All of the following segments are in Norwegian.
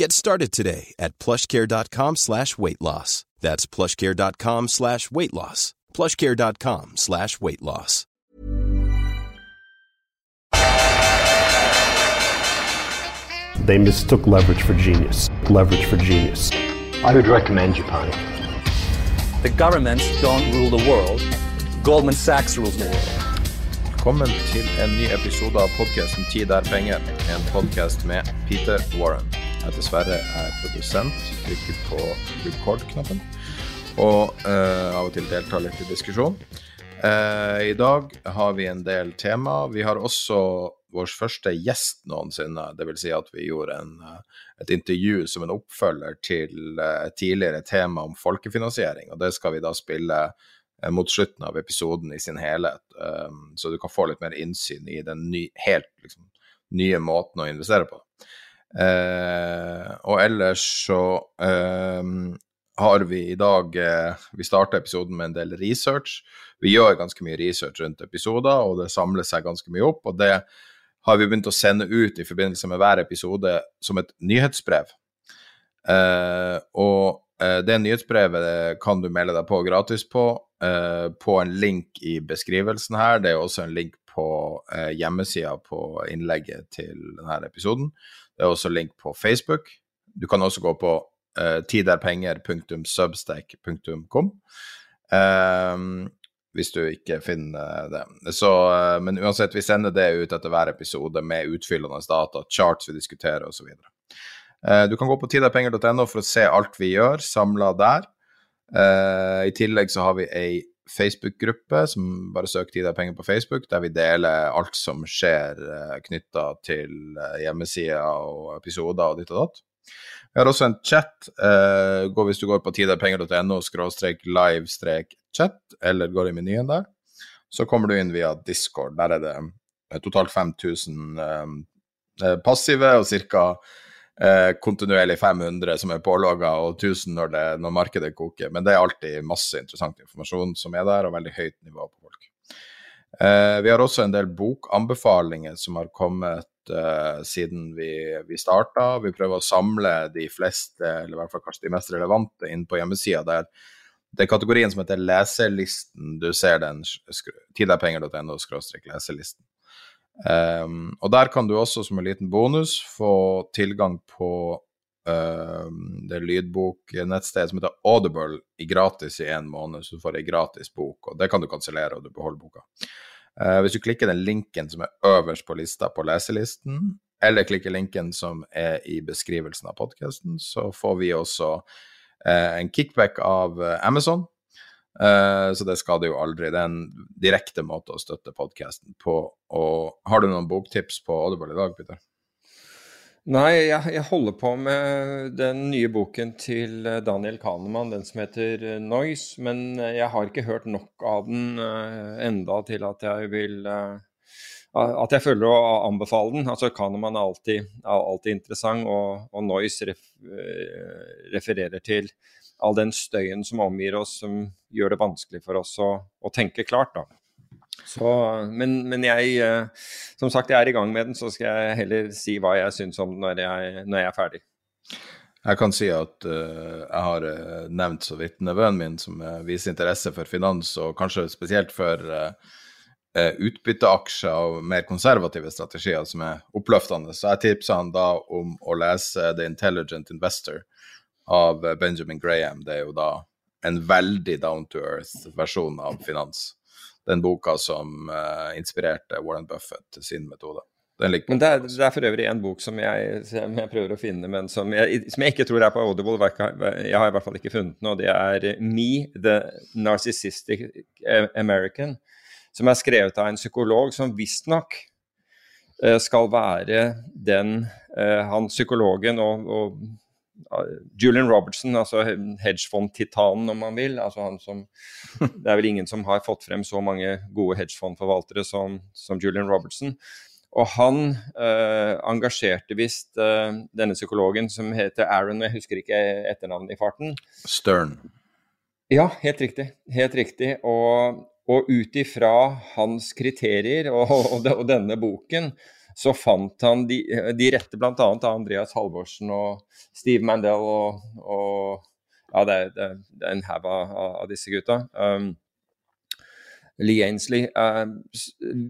Get started today at plushcare.com slash weight loss. That's plushcare.com slash weight loss. plushcare.com slash weight loss. They mistook leverage for genius. Leverage for genius. I would recommend Japan. The governments don't rule the world. Goldman Sachs rules the world. Velkommen til en ny episode av podkasten 'Tid er penger', en podkast med Peter Warren. Jeg dessverre er produsent, trykker på record-knappen, og uh, av og til deltar litt i diskusjon. Uh, I dag har vi en del tema. Vi har også vår første gjest noensinne. Vil si at vi gjorde en, eh, et intervju som en oppfølger til et tidligere tema om folkefinansiering, og det skal vi da spille mot slutten av episoden i sin helhet, um, så du kan få litt mer innsyn i den ny, helt liksom, nye måten å investere på. Eh, og ellers så eh, har vi i dag eh, Vi starta episoden med en del research. Vi gjør ganske mye research rundt episoder, og det samler seg ganske mye opp. Og det har vi begynt å sende ut i forbindelse med hver episode som et nyhetsbrev. Eh, og eh, det nyhetsbrevet kan du melde deg på gratis på, eh, på en link i beskrivelsen her. Det er også en link på eh, hjemmesida på innlegget til denne episoden. Det er også link på Facebook. Du kan også gå på uh, tiderpenger.substack.com. Ehm, hvis du ikke finner det. Så, eh, men uansett, vi sender det ut etter hver episode med utfyllende data, charts vi diskuterer osv. Uh, du kan gå på tiderpenger.no for å se alt vi gjør, samla der. Eh, I tillegg så har vi ei Facebook-gruppe som bare søker Tid og penger på Facebook, der vi deler alt som skjer uh, knytta til uh, hjemmesider og episoder og ditt og datt. Vi har også en chat. Uh, gå hvis du går på tiderpenger.no skråstrek live strek chat, eller går i menyen der, så kommer du inn via Discord. Der er det uh, totalt 5000 uh, passive og ca. Eh, kontinuerlig 500 som er pålogga, og 1000 når, det, når markedet koker. Men det er alltid masse interessant informasjon som er der, og veldig høyt nivå på folk. Eh, vi har også en del bokanbefalinger som har kommet eh, siden vi, vi starta. Vi prøver å samle de fleste, eller i hvert fall kanskje de mest relevante, inn på hjemmesida der. Det er kategorien som heter leselisten. Du ser den tiderpenger.no leselisten. Um, og der kan du også som en liten bonus få tilgang på um, det lydboknettstedet som heter Audible i gratis i en måned, så du får ei gratis bok. og Det kan du kansellere, og du beholder boka. Uh, hvis du klikker den linken som er øverst på lista på leselisten, eller klikker linken som er i beskrivelsen av podkasten, så får vi også uh, en kickback av uh, Amazon. Uh, så det skal det jo aldri. Det er en direkte måte å støtte podkasten på. Og har du noen boktips på Audible i dag, Peter? Nei, jeg, jeg, holder på med den nye boken til Daniel Kahneman, den som heter Noise. Men jeg har ikke hørt nok av den uh, enda til at jeg vil uh, At jeg føler å anbefale den. Altså Kahneman er alltid, er alltid interessant, og, og Noise ref, refererer til all den støyen som omgir oss, som gjør det vanskelig for oss å, å tenke klart. da. Så, men, men, jeg, som sagt, jeg er i gang med den, så skal jeg heller si hva jeg syns om den når jeg, når jeg er ferdig. Jeg kan si at uh, jeg har uh, nevnt så vidt nevøen min, som uh, viser interesse for finans, og kanskje spesielt for utbytteaksjer og mer konservative strategier, som er oppløftende. Så jeg tipsa han da om å lese The Intelligent Investor av Benjamin Graham. Det er jo da en veldig down to earth versjon av finans. den boka som uh, inspirerte Warren Buffett til sin metode. Den Men det er, det er for øvrig en bok som jeg, som jeg, prøver å finne, men som jeg, som jeg, ikke tror er på Audible. Jeg har i hvert fall ikke funnet den, og det er Me, The Narcissistic American, som er skrevet av en psykolog som visstnok skal være den han psykologen og, og Julian Robertson, altså hedgefond-titanen, om man vil. Altså han som, det er vel ingen som har fått frem så mange gode hedgefondforvaltere som, som Julian Robertson. Og han eh, engasjerte visst eh, denne psykologen som heter Aaron, jeg husker ikke etternavnet i farten. Stern. Ja, helt riktig. Helt riktig. Og, og ut ifra hans kriterier og, og, og, denne boken, så fant han de, de rette bl.a. av Andreas Halvorsen og Steve Mandel og, og Ja, det det, det er en haug av, av, disse gutta. Um, Lee Ainsley, uh,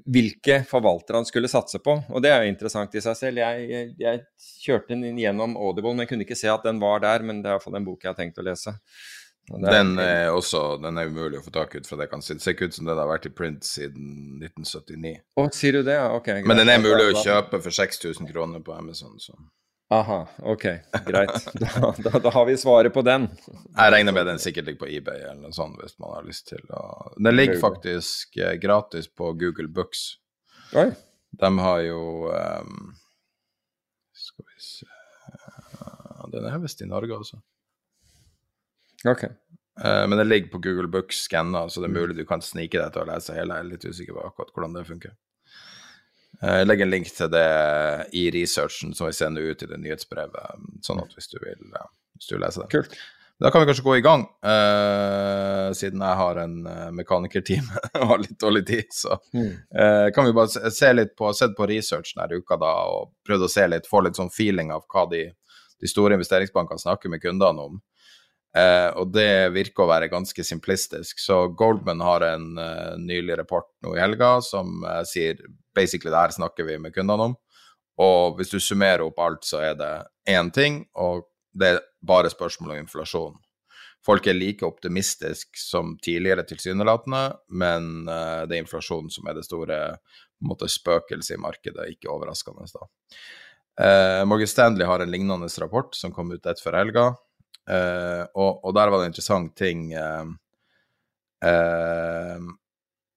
hvilke forvaltere han skulle satse på. Og det er jo interessant i seg selv. Jeg, jeg, kjørte den gjennom Audible, men jeg kunne ikke se at den var der. Men det er iallfall en bok jeg har tenkt å lese. Den er også den er umulig å få tak ut fra det kan se ut som den har vært i print siden 1979. Å, sier du det? Ok. Greit. Men den er mulig å kjøpe for 6000 kroner på Amazon. så... Aha, ok, greit. Da, da, da, har vi svaret på den. Jeg regner med den sikkert ligger på eBay eller noe sånt hvis man har lyst til å Den ligger faktisk eh, gratis på Google Books. Oi. De har jo um, Skal vi se Den er visst i Norge, altså. Ok. Uh, men det ligger på Google Books skanna, så det er mulig du kan snike deg til å lese hele. Jeg er litt usikker på akkurat hvordan det funker. Eh, jeg legger en link til det i researchen som vi sender ut i det nyhetsbrevet, sånn at hvis du vil, hvis du vil lese det. Kult. Da kan vi kanskje gå i gang, uh, siden jeg har en mekanikertime og har litt dårlig tid. Så uh, kan vi bare se litt på, sett på research denne uka da, og prøvd å se litt, få litt sånn feeling av hva de, de store investeringsbankene snakker med kundene om. Uh, og det virker å være ganske simplistisk. Så Goldman har en eh, nylig rapport nå i helga som eh, sier basically det her snakker vi med kundene om. Og hvis du summerer opp alt, så er det én ting, og det er bare spørsmål om inflasjon. Folk er like optimistiske som tidligere, tilsynelatende, men uh, det er inflasjonen som er det store måte, spøkelset i markedet, ikke overraskende. da. Uh, Morgan Stanley har en lignende rapport som kom ut rett før helga, uh, og, og, der var det en interessant ting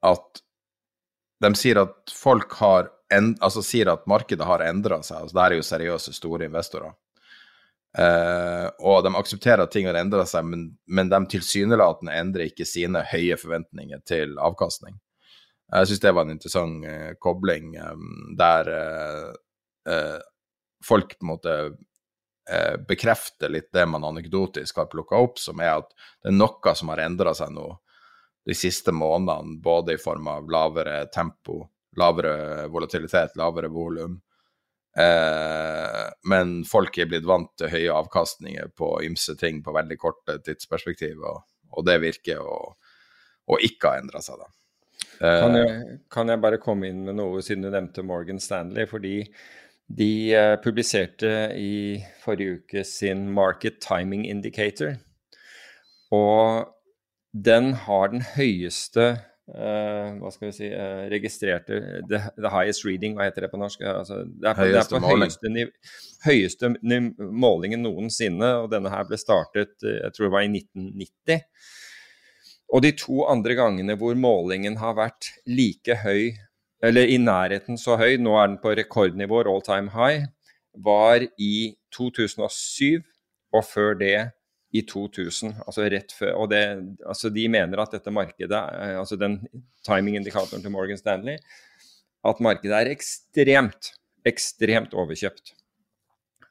at de sier at folk har en, altså sier at markedet har endra seg. altså Det er jo seriøse, store investorer. Uh, og de aksepterer at ting har endra seg, men, men de tilsynelatende endrer ikke sine høye forventninger til avkastning. Jeg syns det var en interessant uh, kobling um, der uh, folk på en måte bekrefter litt det man anekdotisk har plukka opp, som er at det er noe som har endra seg nå de siste månedene, både i form av lavere tempo, lavere volatilitet, lavere volum. Eh, men folk er blitt vant til høye avkastninger på ymse ting på veldig korte tidsperspektiv, og, og det virker å, å ikke ha endra seg, da. Eh, kan, jeg, kan, jeg, bare komme inn med noe, siden du nevnte Morgan Stanley? Fordi de uh, publiserte i forrige uke sin Market Timing Indicator. Og den har den høyeste uh, hva skal vi si, uh, registrerte the, the, highest reading, hva heter det på norsk? Altså, det er på, høyeste, det er på høyeste, høyeste, målingen noensinne, og denne her ble startet eh, jeg tror det var i 1990. Og de to andre gangene hvor målingen har vært like høy, eller i nærheten så høy, nå er den på rekordnivå, all time high, var i 2007 og før det i 2000, altså rett før. Og det, altså de mener at dette markedet, eh, altså den timing-indikatoren til Morgan Stanley, at markedet er ekstremt, ekstremt overkjøpt.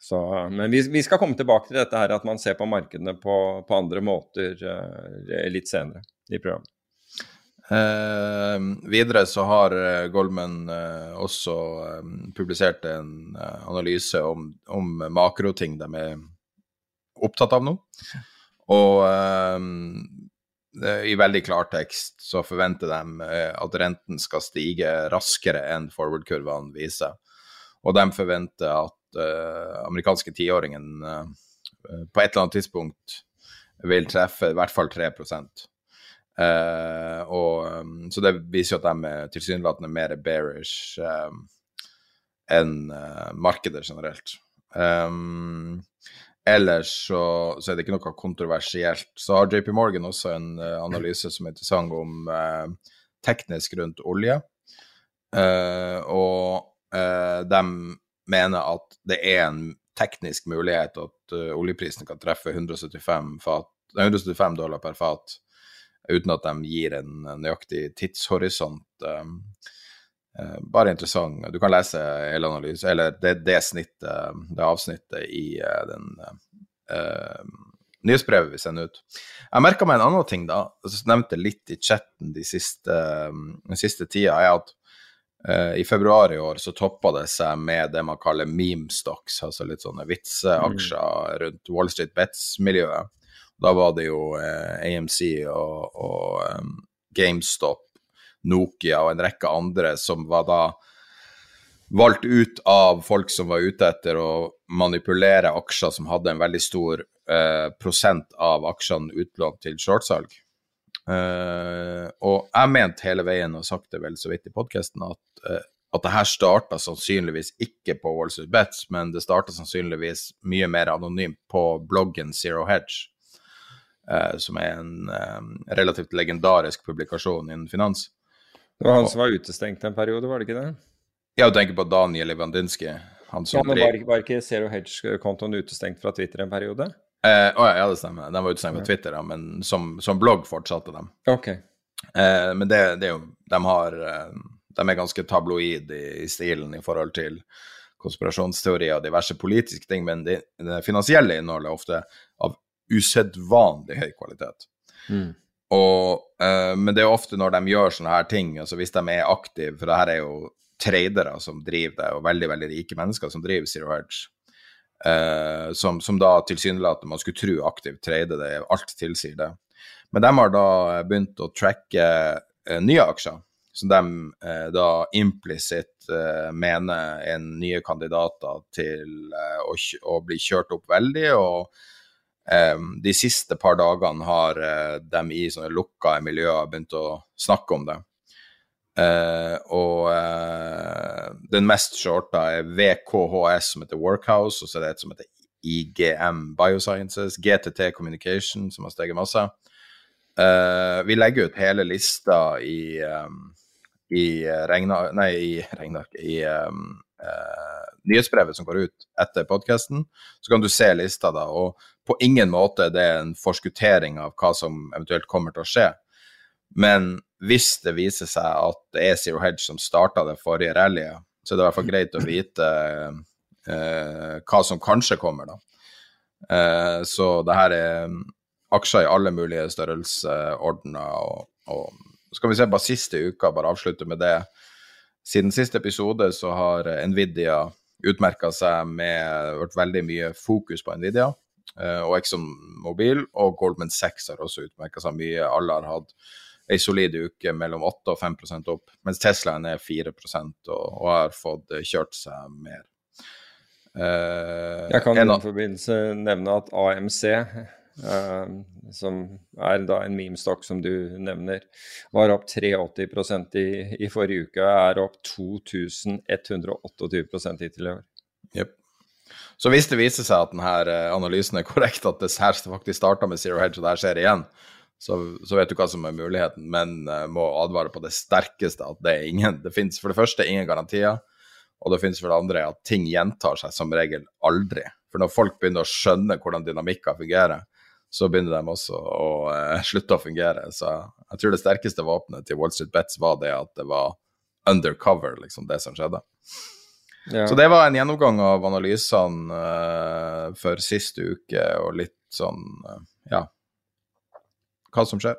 Så, men vi, vi, skal komme tilbake til dette her at man ser på markedene på, på andre måter uh, litt senere i programmet. Eh, videre så har eh, Goldman eh, også publisert en analyse om, om makroting de er opptatt av nå. Og i veldig klartekst så forventer de at renten skal stige raskere enn forward-kurvene viser. Og de forventer at uh, amerikanske tiåringen uh, på et eller annet tidspunkt vil treffe i hvert fall 3 Uh, og, um, så det viser jo at de er tilsynelatende mer bearish um, enn uh, markedet generelt. Um, ellers så, så, er det ikke noe kontroversielt. Så har JP Morgan også en uh, analyse som er interessant om teknisk rundt olje. og de mener at det er en teknisk mulighet at oljeprisen kan treffe 175, fat, 175 dollar per fat uten at de gir en nøyaktig tidshorisont. Um, uh, bare interessant. Du kan lese hele analysen, eller det, det, snittet, det avsnittet i uh, den uh, nyhetsbrevet vi sender ut. Jeg merka meg en annen ting, da, som nevnte litt i chatten de siste, den siste tida, er at uh, i februar i år så toppa det seg med det man kaller meme stocks, altså litt sånne vitseaksjer mm. rundt Wall Street Bets-miljøet. Da var det jo eh, AMC og, og um, GameStop, Nokia og en rekke andre som var da valgt ut av folk som var ute etter å manipulere aksjer som hadde en veldig stor eh, prosent av aksjene utlånt til shortsalg. Eh, og jeg mente hele veien, og sagt det vel så vidt i podkasten, at, eh, at det her starta sannsynligvis ikke på Wall Street Bets, men det starta sannsynligvis mye mer anonymt på bloggen Zero Hedge. Eh, som er en eh, relativt legendarisk publikasjon innen finans. Det var han som var utestengt en periode, var det ikke det? Ja, du tenker på Daniel Ivandinsky. Han som ja, men var, var ikke Zero Hedge-kontoen utestengt fra Twitter en periode? Eh, oh, ja, det stemmer. Den var utestengt fra Twitter, ja, men som, som, blogg fortsatte de. Okay. Eh, men det, det, er jo De har eh, De er ganske tabloid i, i, stilen i forhold til konspirasjonsteorier og diverse politiske ting, men det, det finansielle innholdet er ofte av usedvanlig høy kvalitet. Mm. Og, uh, men det er ofte når de gjør sånne her ting, altså hvis de er aktive, for det her er jo tradere som driver det, og veldig veldig rike mennesker som driver Zero Hedge, uh, som, som, da tilsynelatende man skulle tro aktivt trader det, alt tilsier det. Men de har da begynt å tracke uh, nye aksjer, som de da implisitt mener er nye kandidater til å, å bli kjørt opp veldig. og de siste par dagene har uh, de i sånne lukka miljøer begynt å snakke om det. Uh, og uh, den mest shorta er VKHS, som heter Workhouse, og så er det et som heter IGM Biosciences, GTT Communication, som har steget masse. vi legger ut hele lista i, um, i regna... Nei, i regnearket I um, nyhetsbrevet som går ut etter podkasten. Så kan du se lista da. og på ingen måte er det en forskuttering av hva som eventuelt kommer til å skje. Men hvis det viser seg at det er Zero Hedge som starta det forrige rallyet, så er det i hvert fall greit å vite eh, hva som kanskje kommer, da. Eh, så det her er aksjer i alle mulige størrelsesordener. Og, og skal vi se bare siste uka, bare avslutte med det. Siden siste episode så har Nvidia utmerka seg med vært veldig mye fokus på Nvidia. Eh, og Exxon Mobil og Goldman Sachs har også utmerka seg mye. Alle har hatt ei solid uke mellom 8 og 5% opp, mens Teslaen er 4 og, og har fått kjørt seg mer. Uh, jeg kan i den forbindelse nevne at AMC, uh, som er da en memestokk som du nevner, var opp 83% i, i forrige uke og er opp 2128 hittil i år. Yep. Så hvis det viser seg at denne eh, analysen er korrekt, at det her faktisk starta med zero hedge, og det her skjer igjen, så, så, vet du hva som er muligheten, men uh, må advare på det sterkeste at det er ingen Det finnes for det første ingen garantier, og det finnes for det andre at ting gjentar seg som regel aldri. For når folk begynner å skjønne hvordan dynamikker fungerer, så begynner de også å uh, slutte å fungere. Så jeg tror det sterkeste våpenet til Wall Street Bets var det at det var undercover, liksom, det som skjedde. Ja. Så det var en gjennomgang av analysene uh, for siste uke, og litt sånn uh, ja hva som skjer.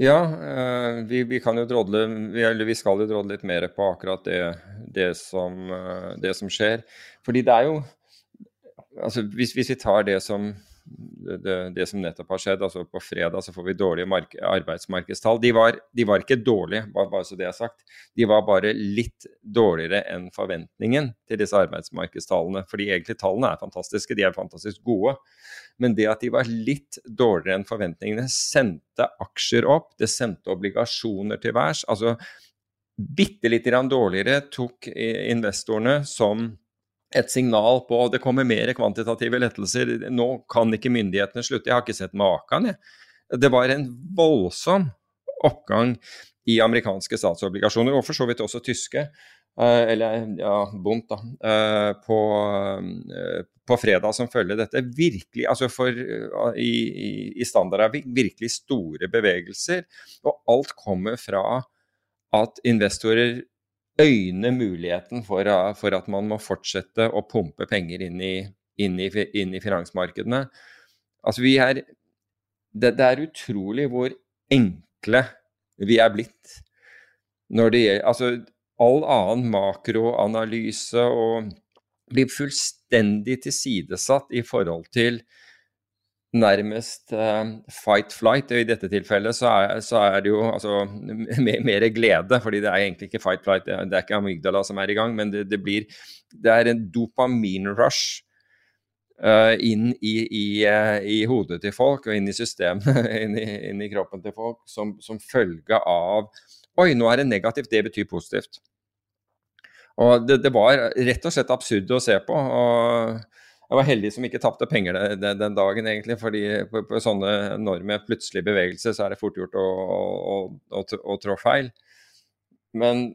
Ja, uh, vi, vi, kan jo drodle vi, eller vi skal jo drodle litt mer på akkurat det, det, som, det som skjer. Fordi det er jo Altså hvis, hvis vi tar det som det, det, som nettopp har skjedd. altså På fredag så får vi dårlige arbeidsmarkedstall. De var, de var, ikke dårlige, bare, så det er sagt. De var bare litt dårligere enn forventningen til disse arbeidsmarkedstallene. Fordi egentlig tallene er fantastiske, de er fantastisk gode. Men det at de var litt dårligere enn forventningene, sendte aksjer opp. Det sendte obligasjoner til værs. altså Bitte lite grann dårligere tok investorene som et signal på at det kommer mer kvantitative lettelser. Nå kan ikke myndighetene slutte. Jeg har ikke sett maken, jeg. Det var en voldsom oppgang i amerikanske statsobligasjoner, og for så vidt også tyske. Eh, eller ja, Bundt, da. Eh, på, eh, på, fredag som følger dette. Virkelig, altså for i, i standard er virkelig store bevegelser. Og alt kommer fra at investorer øyne muligheten for, for, at man må fortsette å pumpe penger inn i, inn i, inn i finansmarkedene. Altså vi er det, det, er utrolig hvor enkle vi er blitt når det gjelder Altså all annen makroanalyse og blir fullstendig tilsidesatt i forhold til nærmest uh, fight-flight. I dette tilfellet så er, så er det jo altså, mer, glede, fordi det er egentlig ikke fight-flight, det, det, er ikke amygdala som er i gang, men det, det blir Det er en dopamin-rush uh, inn i, i, uh, i, hodet til folk og inn i systemet, inn, inn, i, kroppen til folk, som, som følge av Oi, nå er det negativt, det betyr positivt. Og det, det var rett og slett absurd å se på. og jeg var heldig som ikke tapte penger den, den, dagen, egentlig. fordi på, på, sånne enorme plutselige bevegelser så er det fort gjort å, å, å, å trå feil. Men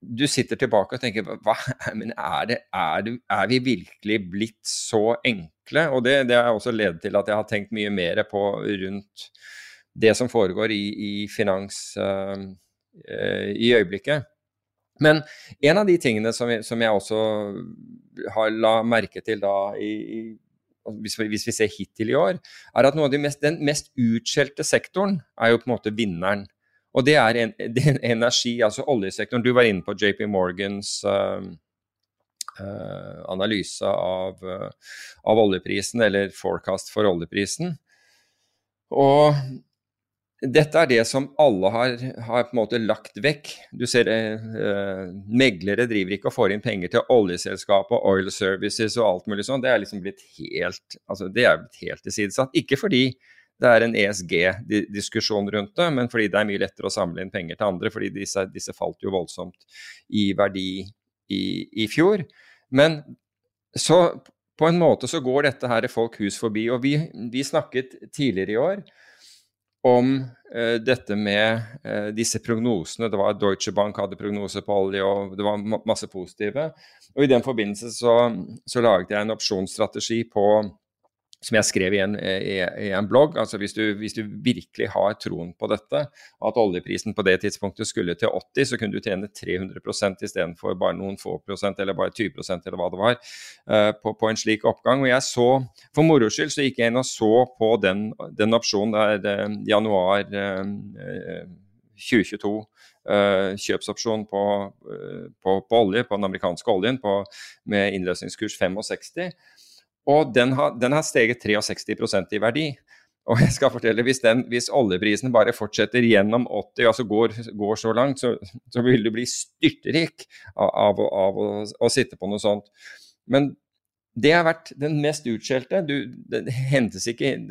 du sitter tilbake og tenker hva, men er, det, er, det, er vi virkelig blitt så enkle? Og det, det har også ledet til at jeg har tenkt mye mer på rundt det som foregår i, i finans uh, uh, i øyeblikket. Men en av de tingene som, som jeg også har la merke til da i, i hvis vi, hvis vi, ser hittil i år, er at de mest, den mest utskjelte sektoren er jo på en måte vinneren. Og det er, en, det er energi, altså oljesektoren. Du var inne på JP Morgans uh, uh, analyse av, uh, av, oljeprisen, eller forecast for oljeprisen. Og dette er det som alle har, har, på en måte lagt vekk. Du ser eh, Meglere driver ikke og får inn penger til oljeselskap og oil services og alt mulig sånn. Det er liksom blitt helt altså det er blitt helt tilsidesatt. Ikke fordi det er en ESG-diskusjon rundt det, men fordi det er mye lettere å samle inn penger til andre. Fordi disse, disse falt jo voldsomt i verdi i, i fjor. Men så på en måte så går dette her folk hus forbi. Og vi, vi snakket tidligere i år om eh, dette med eh, disse prognosene. Det var Deutsche Bank hadde prognoser på olje, og det var masse positive. Og I den forbindelse så, så laget jeg en opsjonsstrategi på som jeg skrev i en, i, i en blogg. altså hvis du, hvis du, virkelig har troen på dette, at oljeprisen på det tidspunktet skulle til 80, så kunne du tjene 300% istedenfor bare noen få prosent, eller bare 20% eller hva det var, uh, på, på, en slik oppgang. Og jeg så, For moro skyld så gikk jeg inn og så på den, den opsjonen der uh, januar uh, 2022. Uh, kjøpsopsjon på, uh, på, på, olje, på den amerikanske oljen på, med innløsningskurs 65. Og den har, den har steget 63 i verdi. Og jeg skal fortelle, hvis, den, hvis oljeprisen bare fortsetter gjennom 80, altså går, går så langt, så, så, vil du bli styrtrik av, av, av å, å, sitte på noe sånt. Men det har vært den mest utskjelte. Det, det,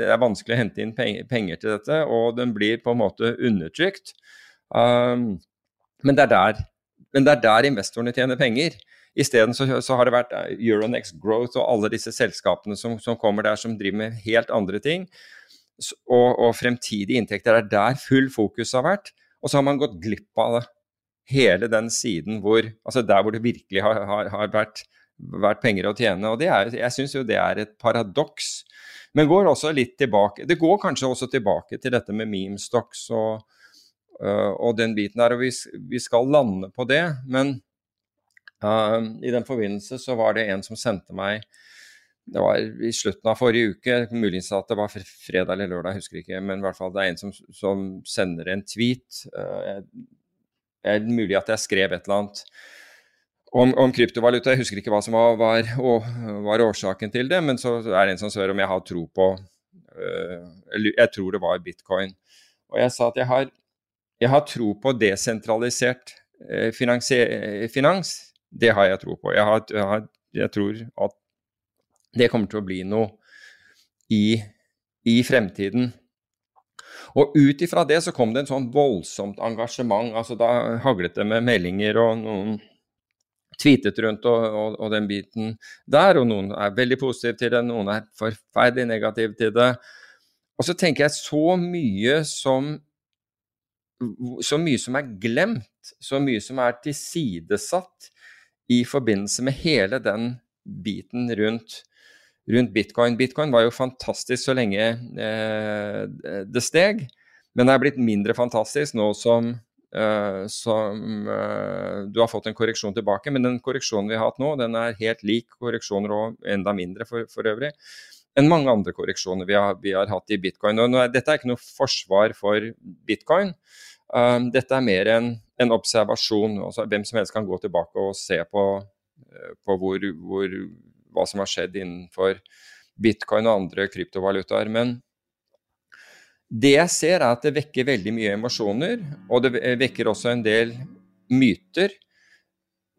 er vanskelig å hente inn penger, til dette, og den blir på en måte undertrykt. Um, men, det der, men det er der investorene tjener penger. Isteden så, så har det vært Euronex Euronext Growth og alle disse selskapene som, som kommer der, som driver med helt andre ting. Og, og, fremtidige inntekter er der full fokus har vært. Og så har man gått glipp av det. Hele den siden hvor Altså der hvor det virkelig har, har, har vært, vært, penger å tjene. Og er, jeg syns jo det er et paradoks. Men går også litt tilbake Det går kanskje også tilbake til dette med meme stocks og, øh, og den biten der. Og vi, vi skal lande på det. Men Uh, I den forbindelse så var det en som sendte meg det var i slutten av forrige uke, muligens at det var fredag eller lørdag, jeg husker ikke. Men i hvert fall det er en som, som sender en tweet. Uh, er mulig at jeg skrev et eller annet om, om, kryptovaluta. Jeg husker ikke hva som var, var, var, årsaken til det, men så er det en som spør om jeg har tro på uh, Jeg tror det var bitcoin. Og jeg sa at jeg har, jeg har tro på desentralisert uh, finans. Det har jeg tro på. Jeg, har, jeg, har, jeg, tror at det kommer til å bli noe i, i fremtiden. Og ut ifra det så kom det en sånn voldsomt engasjement. altså Da haglet det med meldinger, og noen tweetet rundt og, og, og, den biten der. Og noen er veldig positive til det, noen er forferdelig negative til det. Og så tenker jeg så mye som så mye som er glemt, så mye som er tilsidesatt i forbindelse med hele den biten rundt rundt bitcoin. Bitcoin var jo fantastisk så lenge eh, det steg, men det er blitt mindre fantastisk nå som, eh, som eh, du har fått en korreksjon tilbake. Men den korreksjonen vi har hatt nå, den er helt lik korreksjoner og enda mindre for, for øvrig enn mange andre korreksjoner vi har, vi har hatt i bitcoin. Og er, dette er ikke noe forsvar for bitcoin. Um, dette er mer en, en observasjon. Altså, hvem som helst kan gå tilbake og se på, uh, på hvor, hvor, hva som har skjedd innenfor bitcoin og andre kryptovalutaer. Men det jeg ser, er at det vekker veldig mye emosjoner, og det vekker også en del myter.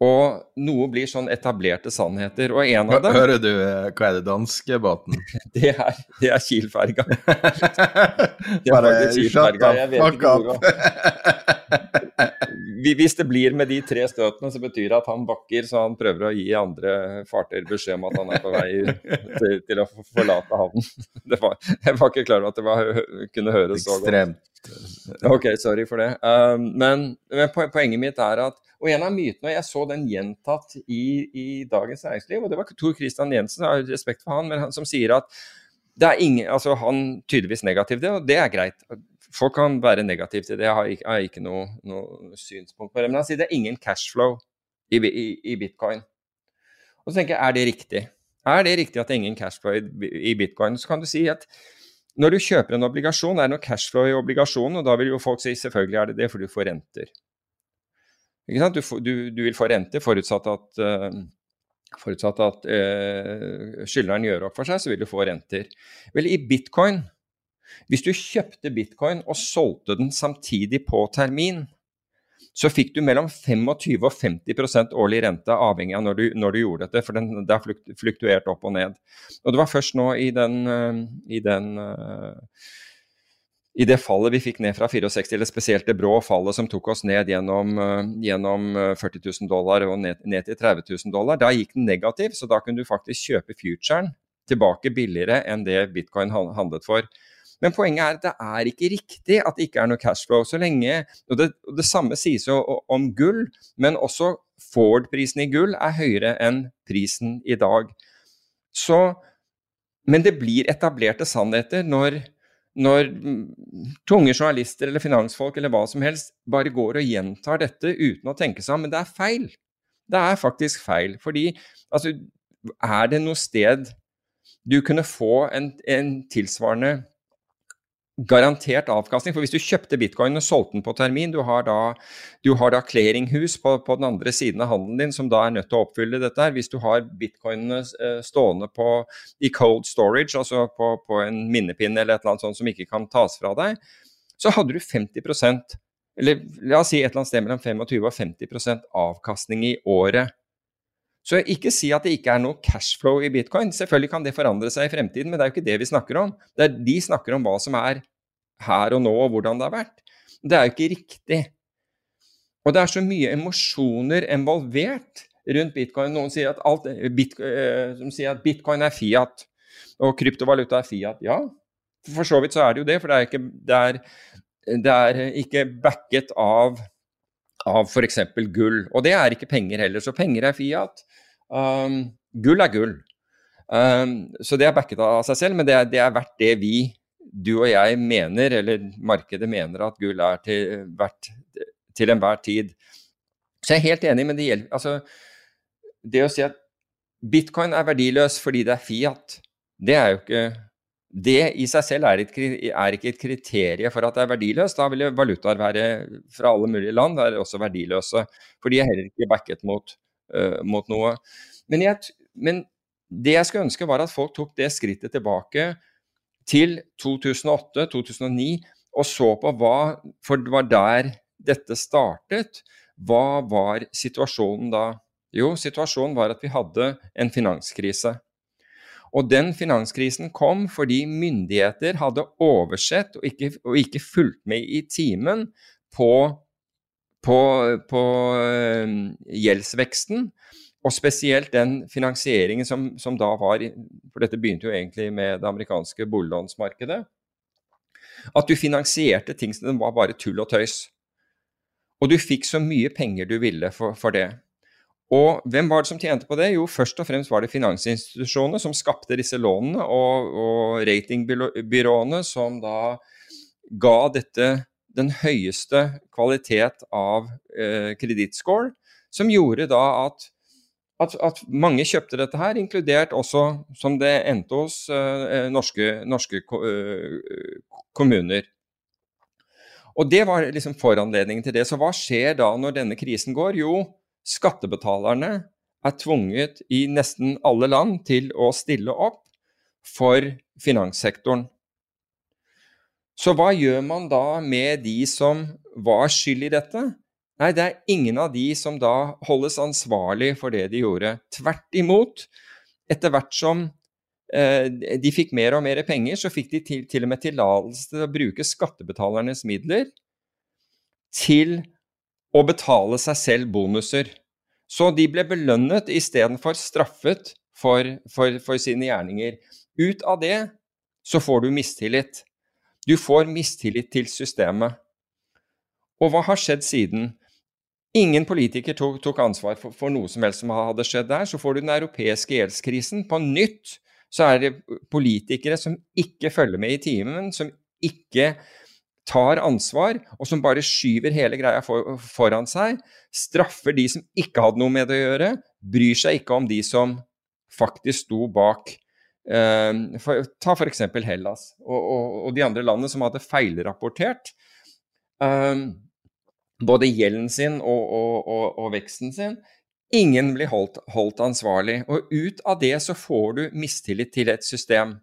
Og noe blir sånn etablerte sannheter. Og en av dem Hører du eh, hva er det danske båten? det er, det er Kiel-ferga. Bare shut the fuck up! hvis det blir med de tre støtene, så betyr det at han bakker, så han prøver å gi andre fartøyer beskjed om at han er på vei til, til å forlate havnen. Var, jeg var ikke klar over at det var, kunne høres så godt. Ok, sorry for det. Um, men, men, poenget mitt er at Og en av mytene, og jeg så den gjentatt i, i Dagens Næringsliv, og det var Tor Christian Jensen, jeg har respekt for han, men han som sier at det er ingen, altså Han tydeligvis negativ det, og det er greit. Folk kan være negative til det, jeg har ikke, jeg har ikke noe, noe, synspunkt på det. Men han sier det er ingen cashflow i, i, i, bitcoin. Og så tenker jeg, er det riktig? Er det riktig at det er ingen cashflow i, i bitcoin? Så kan du si at når du kjøper en obligasjon, er det noe cashflow i obligasjonen, og da vil jo folk si selvfølgelig er det det, for du får renter. Ikke sant? Du, du, du vil få renter forutsatt at uh, Forutsatt at uh, skyldneren gjør opp for seg, så vil du få renter. Vel, i bitcoin hvis du kjøpte bitcoin og solgte den samtidig på termin, så fikk du mellom 25 og 50% årlig rente, avhengig av når du, når du gjorde dette, for den, det har fluktuert opp og ned. Og det var først nå i den, eh, i den eh, i det fallet vi fikk ned fra 64, eller spesielt det brå fallet som tok oss ned gjennom, eh, gjennom 40 000 dollar og ned, ned, til 30 000 dollar, da gikk den negativ, så da kunne du faktisk kjøpe futuren tilbake billigere enn det bitcoin handlet for. Men poenget er at det er ikke riktig at det ikke er noe cashflow. Så lenge, og det, og det samme sies jo om gull, men også Ford-prisen i gull er høyere enn prisen i dag. Så, men det blir etablerte sannheter når, når tunge journalister eller finansfolk eller hva som helst bare går og gjentar dette uten å tenke seg om. Men det er feil. Det er faktisk feil. Fordi altså, er det noe sted du kunne få en, en tilsvarende garantert avkastning. For hvis du kjøpte bitcoin og solgte den på termin, du har da, du clearinghus på, på, den andre siden av handelen din som da er nødt til å oppfylle dette. her. Hvis du har bitcoinene eh, stående på, i cold storage, altså på, på, en minnepinne eller et eller annet sånt som ikke kan tas fra deg, så hadde du 50% eller la oss si et eller annet sted mellom 25 og 50% avkastning i året. Så ikke si at det ikke er noe cashflow i bitcoin. Selvfølgelig kan det forandre seg i fremtiden, men det er jo ikke det vi snakker om. Det er, de snakker om hva som er her og nå, og hvordan det har vært. Det er jo ikke riktig. Og det er så mye emosjoner involvert rundt bitcoin. Noen sier at, alt, bitcoin, som sier at bitcoin er fiat, og kryptovaluta er fiat. Ja, for så vidt så er det jo det, for det er ikke, det er, det er ikke backet av, av f.eks. gull. Og det er ikke penger heller, så penger er fiat. Um, gull er gull. Um, så det er backet av seg selv, men det er, det er verdt det vi du og jeg mener, eller markedet mener, at gull er til, hvert, til enhver tid. Så jeg er helt enig, men det gjelder Altså, det å si at bitcoin er verdiløs fordi det er Fiat, det er jo ikke det i seg selv er, et, er ikke et kriterium for at det er verdiløst. Da vil valutaer være fra alle mulige land være også verdiløse. For de er heller ikke backet mot uh, mot noe. Men, jeg, men, det jeg skulle ønske, var at folk tok det skrittet tilbake til 2008-2009 og så på hva For det var der dette startet. Hva var situasjonen da? Jo, situasjonen var at vi hadde en finanskrise. Og den finanskrisen kom fordi myndigheter hadde oversett og ikke, og ikke fulgt med i timen på, på, på uh, gjeldsveksten. Og spesielt den finansieringen som, som, da var For dette begynte jo egentlig med det amerikanske boliglånsmarkedet. At du finansierte ting som var bare tull og tøys. Og du fikk så mye penger du ville for, for det. Og hvem var det som tjente på det? Jo, først og fremst var det finansinstitusjonene som skapte disse lånene, og, og ratingbyråene som da ga dette den høyeste kvalitet av eh, kredittscore, som gjorde da at, at, at, mange kjøpte dette her, inkludert også, som det endte hos, eh, norske, norske eh, kommuner. Og det var liksom foranledningen til det. Så hva skjer da når denne krisen går? Jo, skattebetalerne er tvunget i nesten alle land til å stille opp for finanssektoren. Så hva gjør man da med de som var skyld i dette? Nei, det er ingen av de som da holdes ansvarlig for det de gjorde. Tvert imot, etter hvert som eh, de fikk mer og mer penger, så fikk de til, til og med tillatelse til å bruke skattebetalernes midler til å betale seg selv bonuser. Så de ble belønnet istedenfor straffet for, for, for, sine gjerninger. Ut av det så får du mistillit. Du får mistillit til systemet. Og hva har skjedd siden? Ingen politiker tok, tok ansvar for, for, noe som helst som hadde skjedd der. Så får du den europeiske gjeldskrisen. På nytt så er det politikere som ikke følger med i timen, som ikke tar ansvar, og som bare skyver hele greia for, foran seg, straffer de som ikke hadde noe med det å gjøre, bryr seg ikke om de som faktisk sto bak. Uh, for, ta f.eks. Hellas og, og, og, de andre landene som hadde feilrapportert uh, både gjelden sin og, og, veksten sin. Ingen blir holdt, holdt ansvarlig. Og ut av det så får du mistillit til et system.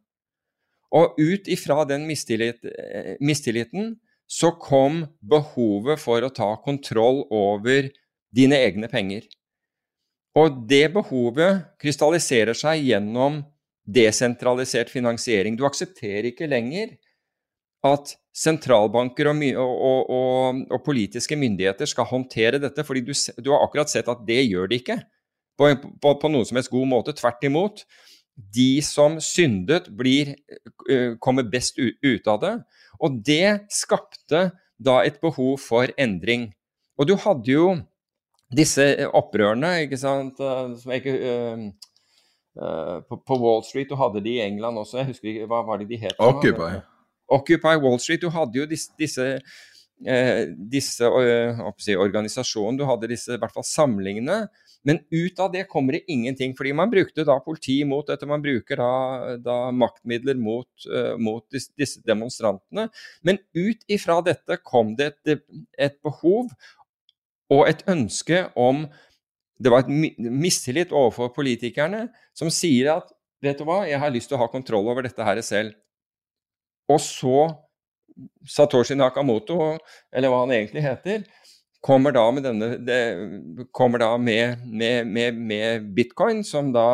Og ut ifra den mistillit, eh, mistilliten så kom behovet for å ta kontroll over dine egne penger. Og det behovet krystalliserer seg gjennom desentralisert finansiering. Du aksepterer ikke lenger at sentralbanker og, og, og, og politiske myndigheter skal håndtere dette, fordi du, du, har akkurat sett at det gjør de ikke på, på, på noen som helst god måte. Tvert imot de som syndet, blir, eh, kommer best ut av det. Og det skapte da et behov for endring. Og du hadde jo disse opprørene, ikke sant, eh, som ikke uh, uh, på, Wall Street, du hadde de i England også, jeg husker ikke, hva var det de het? Occupy. Occupy Wall Street. Du hadde jo disse, disse disse organisasjonene, du hadde disse i hvert fall samlingene men ut av det kommer det ingenting, fordi man brukte da politi mot dette. Man bruker da, da maktmidler mot, eh, mot disse, disse, demonstrantene. Men ut ifra dette kom det et, et, behov og et ønske om Det var et mistillit overfor politikerne som sier at vet du hva, jeg har lyst til å ha kontroll over dette her selv. Og så Satoshi Nakamoto, eller hva han egentlig heter, kommer da med, denne, det, kommer da med, med, med, bitcoin, som da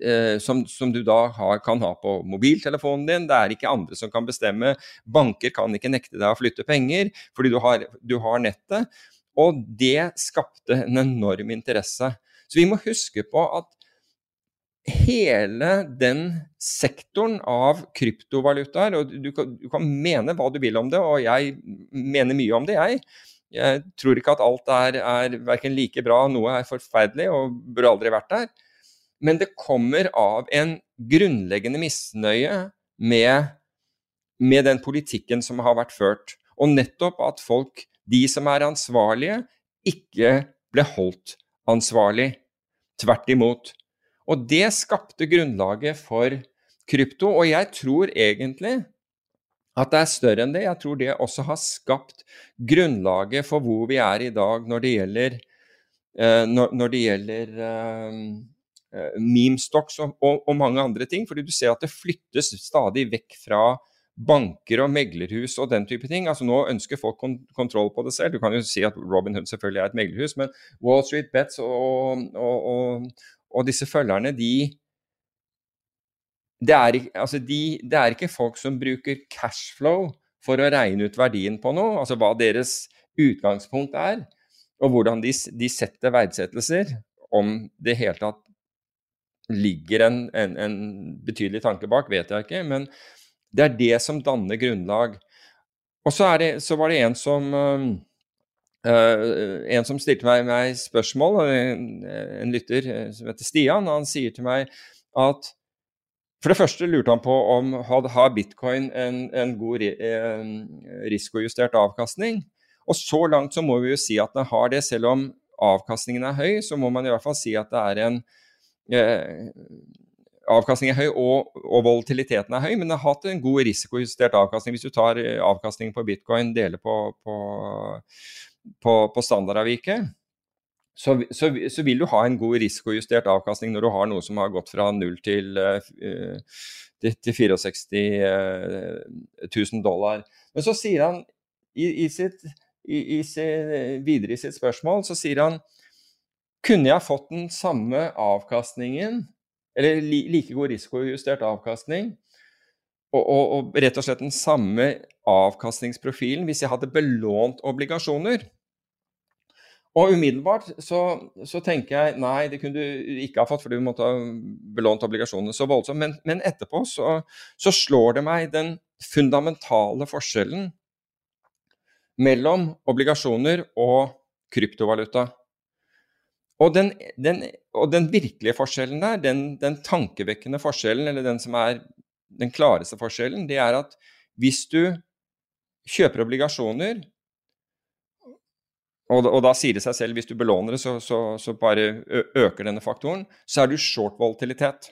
eh, som, som, du da har, kan ha på mobiltelefonen din. Det er ikke andre som kan bestemme. Banker kan ikke nekte deg å flytte penger fordi du har, du har nettet. Og det skapte en enorm interesse. Så vi må huske på at hele den sektoren av kryptovalutaer, og du kan, du kan mene hva du vil om det, og jeg mener mye om det, jeg, jeg tror ikke at alt er, er verken like bra, noe er forferdelig og burde aldri vært der. Men det kommer av en grunnleggende misnøye med, med den politikken som har vært ført. Og nettopp at folk, de som er ansvarlige, ikke ble holdt ansvarlig. Tvert imot. Og det skapte grunnlaget for krypto. Og jeg tror egentlig at det er større enn det. Jeg tror det også har skapt grunnlaget for hvor vi er i dag når det gjelder når, når, det gjelder meme stocks og, og, og, mange andre ting. Fordi du ser at det flyttes stadig vekk fra banker og meglerhus og den type ting. Altså Nå ønsker folk kon kontroll på det selv. Du kan jo si at Robin Hood selvfølgelig er et meglerhus, men Wall Street Bets og, og, og disse følgerne, de det er, altså de, det er ikke folk som bruker cashflow for å regne ut verdien på noe, altså hva deres utgangspunkt er, og hvordan de, de setter verdsettelser, om det hele tatt ligger en, en, en, betydelig tanke bak, vet jeg ikke, men det er det som danner grunnlag. Og så, det, så var det en som uh, en som stilte meg, meg spørsmål, en, lytter eh, som heter Stian, han sier til meg at for det første lurte han på om har bitcoin en, en god en risikojustert avkastning. Og så langt så må vi jo si at den har det, selv om avkastningen er høy, så må man i hvert fall si at det er en eh, Avkastningen er høy og, og, volatiliteten er høy, men den har hatt en god risikojustert avkastning. Hvis du tar eh, avkastningen på bitcoin, deler på, på, på, på standardavviket, så, så, så, vil du ha en god risikojustert avkastning når du har noe som har gått fra 0 til, til, til 64 uh, 000 dollar. Men så sier han i, i sitt, i, videre i sitt spørsmål så sier han kunne jeg fått den samme avkastningen, eller li, like god risikojustert avkastning, og, og, og rett og slett den samme avkastningsprofilen hvis jeg hadde belånt obligasjoner? Og umiddelbart så, så, tenker jeg nei, det kunne du ikke ha fått, for du måtte ha belånt obligasjonene så voldsomt. Men, men etterpå så, så, slår det meg den fundamentale forskjellen mellom obligasjoner og kryptovaluta. Og den, den, og den virkelige forskjellen der, den, den, tankevekkende forskjellen, eller den som er den klareste forskjellen, det er at hvis du kjøper obligasjoner og, og, da sier det seg selv, hvis du belåner det, så, så, så bare øker denne faktoren. Så er du short volatilitet.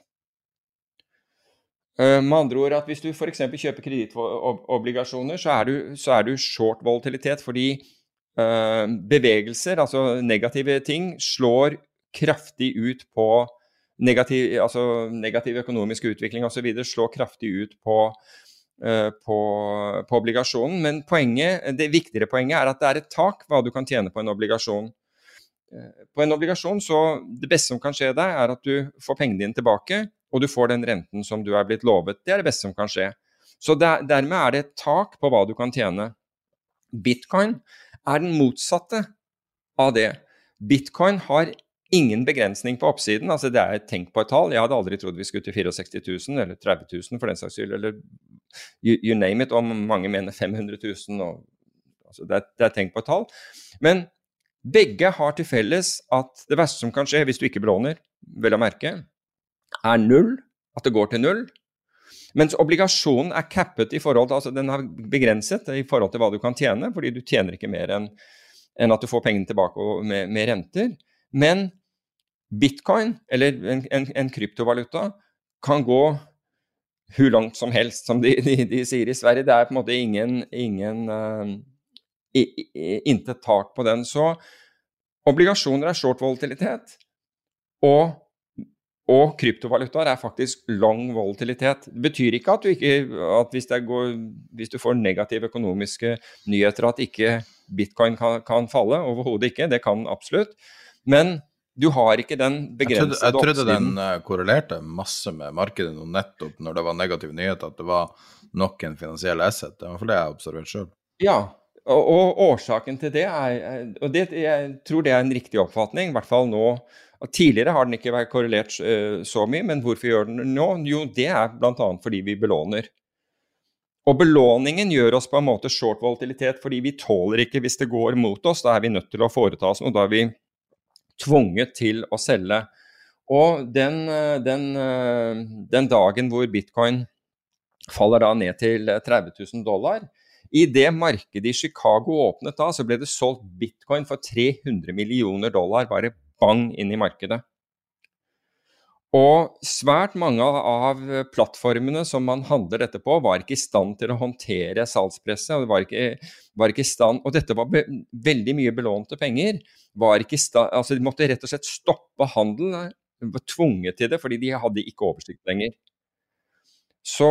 Uh, med andre ord at hvis du f.eks. kjøper kredittobligasjoner, så, så, er du short volatilitet fordi øh, bevegelser, altså negative ting, slår kraftig ut på negativ, altså negativ økonomisk utvikling osv. slår kraftig ut på Eh, på, på, obligasjonen. Men poenget, det viktigere poenget er at det er et tak hva du kan tjene på en obligasjon. Eh, på en obligasjon så Det beste som kan skje deg, er at du får pengene dine tilbake, og du får den renten som du er blitt lovet. Det er det beste som kan skje. Så der, dermed er det et tak på hva du kan tjene. Bitcoin er den motsatte av det. Bitcoin har ingen begrensning på oppsiden. altså Det er tenk på et tall. Jeg hadde aldri trodd vi skulle til 64 000 eller 30 000 for den saks skyld, eller you, you, name it. Og mange mener 500 000. Og, altså det, er, det er tenk på et tall. Men begge har til felles at det verste som kan skje hvis du ikke belåner, vel å merke, er null. At det går til null. Mens obligasjonen er cappet i forhold til, altså den er begrenset i forhold til hva du kan tjene, fordi du tjener ikke mer enn en at du får pengene tilbake med, med renter. Men bitcoin, eller en, en, en kryptovaluta, kan gå hvor langt som helst, som de, de, de, sier i Sverige. Det er på en måte ingen, ingen uh, Intet tak på den. Så obligasjoner er short volatilitet, og, og kryptovalutaer er faktisk lang volatilitet. Det betyr ikke at du, ikke, at hvis, går, hvis du får negative økonomiske nyheter, at ikke bitcoin kan, kan falle. Overhodet ikke. Det kan absolutt. Men du har ikke den begrensede oppsiden. Jeg trodde, jeg trodde den uh, korrelerte masse med markedet nå nettopp når det var negative nyheter, at det var nok en finansiell asset. Det var det jeg har observert sjøl. Ja, og, og, årsaken til det er Og det, jeg tror det er en riktig oppfatning, i hvert fall nå. Tidligere har den ikke vært korrelert uh, så mye, men hvorfor gjør den nå? Jo, det er bl.a. fordi vi belåner. Og belåningen gjør oss på en måte short volatilitet, fordi vi tåler ikke hvis det går mot oss. Da er vi nødt til å foreta oss noe. Da er vi tvunget til å selge. Og den, eh, den, eh, den dagen hvor bitcoin faller da ned til 30 000 dollar I det markedet i Chicago åpnet da, så ble det solgt bitcoin for 300 millioner dollar, bare bang inn i markedet. Og svært mange av plattformene som man handler dette på, var ikke i stand til å håndtere salgspresset. Og, det var ikke, var ikke stand, og dette var be, veldig mye belånte penger. Var ikke sta, altså De måtte rett og slett stoppe handelen. De var tvunget til det fordi de hadde ikke oversikt lenger. Så,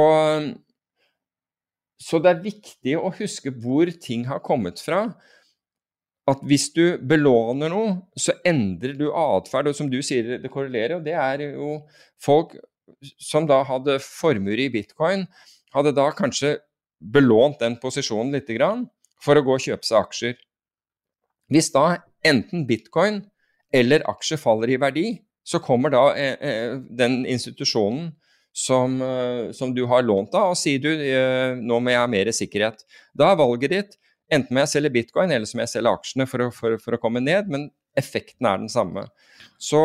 så det er viktig å huske hvor ting har kommet fra. At hvis du belåner noe, så endrer du atferd. Og som du sier, det korrelerer. Og det er jo folk som da hadde formuer i bitcoin, hadde da kanskje belånt den posisjonen litt grann, for å gå og kjøpe seg aksjer. Hvis da enten bitcoin eller aksjer faller i verdi, så kommer da eh, eh, den institusjonen som, eh, som, du har lånt av, og sier du eh, nå må jeg ha mer sikkerhet. Da er valget ditt enten må jeg selge bitcoin eller så må jeg selge aksjene for å, for, for å komme ned, men effekten er den samme. Så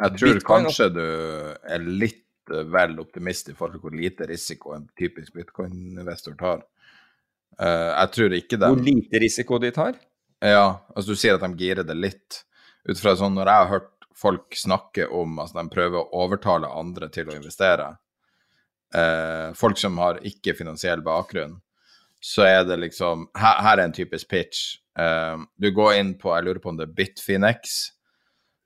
Jeg tror bitcoin, kanskje du er litt vel optimist i forhold til hvor lite risiko en typisk bitcoin-investor tar. Uh, jeg tror ikke det. Hvor lite risiko de tar? Ja, altså du sier at de girer det litt. Ut fra sånn når jeg har hørt folk snakke om at altså de prøver å overtale andre til å investere, eh, folk som har ikke finansiell bakgrunn, så er det liksom Her, her er en typisk pitch. Eh, du går inn på Jeg lurer på om det er Bitfinex.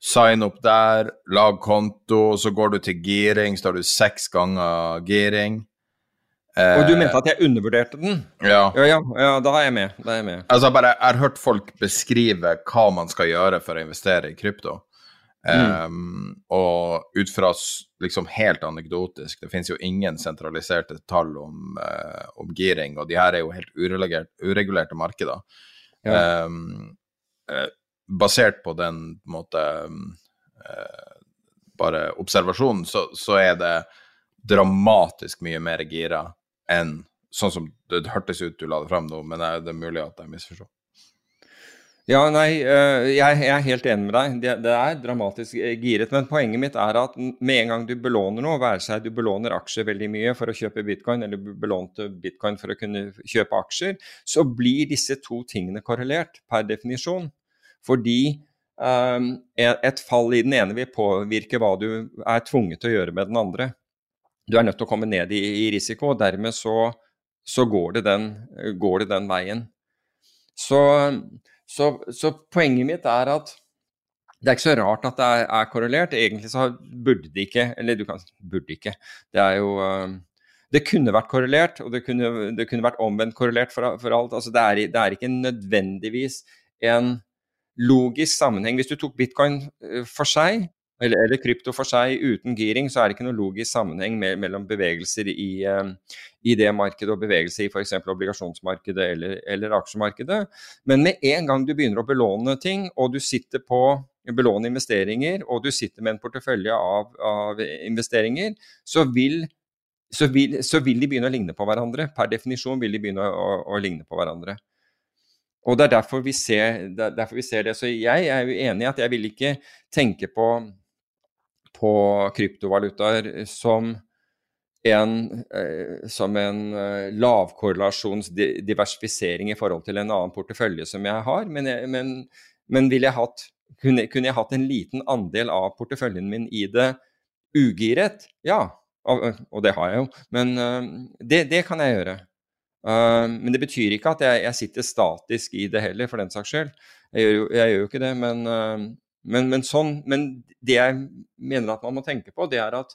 Sign opp der, lag konto, så går du til giring, så har du seks ganger giring. Eh, og du mente at jeg undervurderte den? Ja. Ja, ja, ja da er jeg med. Da er jeg med. Altså, bare, jeg har hørt folk beskrive hva man skal gjøre for å investere i krypto. Mm. Um, og ut fra liksom helt anekdotisk, det finnes jo ingen sentraliserte tall om, uh, om giring, og de her er jo helt uregulerte markeder. Ja. Um, uh, basert på den på måte uh, bare observasjonen, så, så, er det dramatisk mye mer gira enn sånn som det hørtes ut du la det fram nå, men det er mulig at jeg misforsto. Ja, nei, eh, jeg er helt enig med deg. Det, er dramatisk eh, giret. Men poenget mitt er at med en gang du belåner noe, være seg du belåner aksjer veldig mye for å kjøpe bitcoin, eller du belånte bitcoin for å kunne kjøpe aksjer, så blir disse to tingene korrelert per definisjon. Fordi um, et fall i den ene vil påvirke hva du er tvunget til å gjøre med den andre. Du er nødt til å komme ned i, i risiko, og dermed så, så går, det den, går, det den, veien. Så, så, så, poenget mitt er at det er ikke så rart at det er, er korrelert. Egentlig så burde det ikke Eller du kan burde ikke. Det er jo Det kunne vært korrelert, og det kunne, det kunne vært omvendt korrelert for, for alt. Altså det, er, det er ikke nødvendigvis en logisk sammenheng. Hvis du tok bitcoin eh, for seg, eller, eller, krypto for seg uten giring, så er det ikke noen logisk sammenheng med, mellom bevegelser i, uh, i, det markedet og bevegelse i f.eks. obligasjonsmarkedet eller, eller, aksjemarkedet. Men med en gang du begynner å belåne ting, og du sitter på belåne investeringer, og du sitter med en portefølje av, av investeringer, så vil, så, vil, så vil, de begynne å ligne på hverandre. Per definisjon vil de begynne å, å, å ligne på hverandre. Og det er derfor vi, ser, derfor vi ser det. Så jeg er jo enig i at jeg vil ikke tenke på på kryptovalutaer som en, eh, som en eh, lavkorrelasjonsdiversifisering i forhold til en annen portefølje som jeg har. Men, jeg, men, men jeg hatt, kunne, kunne, jeg hatt en liten andel av porteføljen min i det ugiret? Ja, og, det har jeg jo. Men uh, det, det, kan jeg gjøre. Men det betyr ikke at jeg, jeg, sitter statisk i det heller, for den saks skyld. Jeg gjør jo, jeg gjør jo ikke det, men, men, men, sånn, men, det jeg mener at man må tenke på, det er at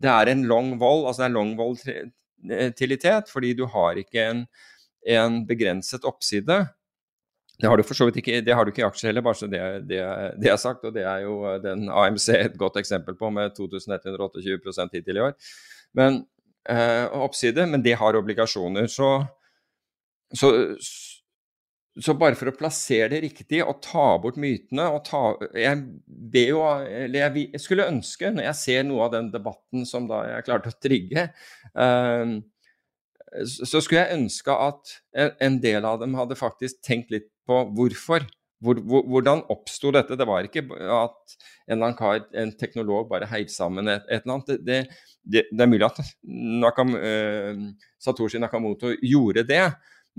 det er en long vold, altså det er long volatilitet, fordi du har ikke en, en, begrenset oppside. Det har du for så vidt ikke, det har du ikke i aksjer heller, bare så det, det, det er sagt. Og det er jo den AMC et godt eksempel på, med 2128 hittil i år. Men eh, oppside, men det har obligasjoner. Så, så så bare for å plassere det riktig og ta bort mytene og ta, jeg, jo, jeg, jeg, skulle ønske, når jeg ser noe av den debatten som da jeg klarte å trigge, uh, så skulle jeg ønske at en del av dem hadde faktisk tenkt litt på hvorfor. Hvor, hvor, hvordan oppsto dette? Det var ikke at en eller annen kar, en teknolog, bare heiv sammen et, et, eller annet. Det, det, det er mulig at Nakam, uh, Satoshi Nakamoto gjorde det,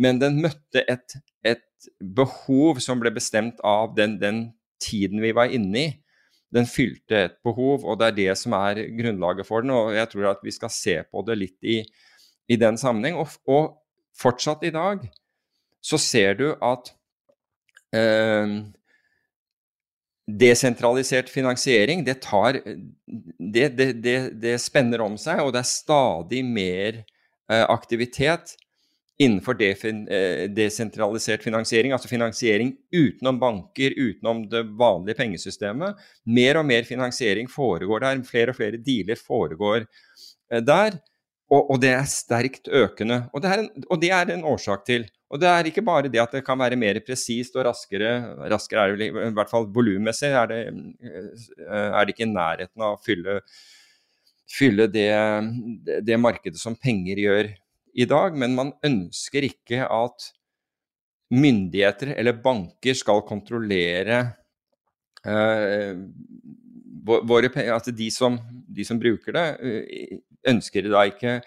men den møtte et, et behov som ble bestemt av den, den, tiden vi var inne i. Den fylte et behov, og det er det som er grunnlaget for den. Og jeg tror at vi skal se på det litt i, i den sammenheng. Og, og, fortsatt i dag så ser du at eh, desentralisert finansiering, det tar det, det, det, spenner om seg, og det er stadig mer eh, aktivitet innenfor eh, desentralisert finansiering, altså finansiering utenom banker, utenom det vanlige pengesystemet. Mer og mer finansiering foregår der, flere og flere dealer foregår eh, der. Og, og, det er sterkt økende. Og det, en, og det, er en årsak til. Og det er ikke bare det at det kan være mer presist og raskere. Raskere er det i hvert fall volummessig er, eh, er det ikke i nærheten av å fylle, fylle det, det, markedet som penger gjør i dag. Men man ønsker ikke at myndigheter eller banker skal kontrollere uh, våre penger. At de som, de som bruker det, ønsker da ikke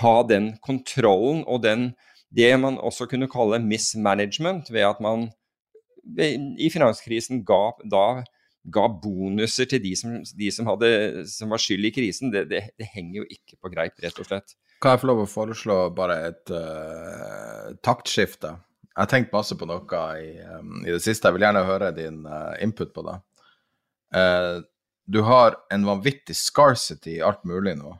ha den kontrollen og den, det man også kunne kalle mismanagement, ved at man i finanskrisen ga, da, ga bonuser til de, som, de som, hadde, som, var skyld i krisen. Det, det, det, henger jo ikke på greip, rett og slett. Kan jeg få lov å foreslå bare et uh, taktskifte? Jeg har tenkt masse på noe i, um, i, det siste. Jeg vil gjerne høre din uh, input på det. Uh, du har en vanvittig scarcity i alt mulig nå.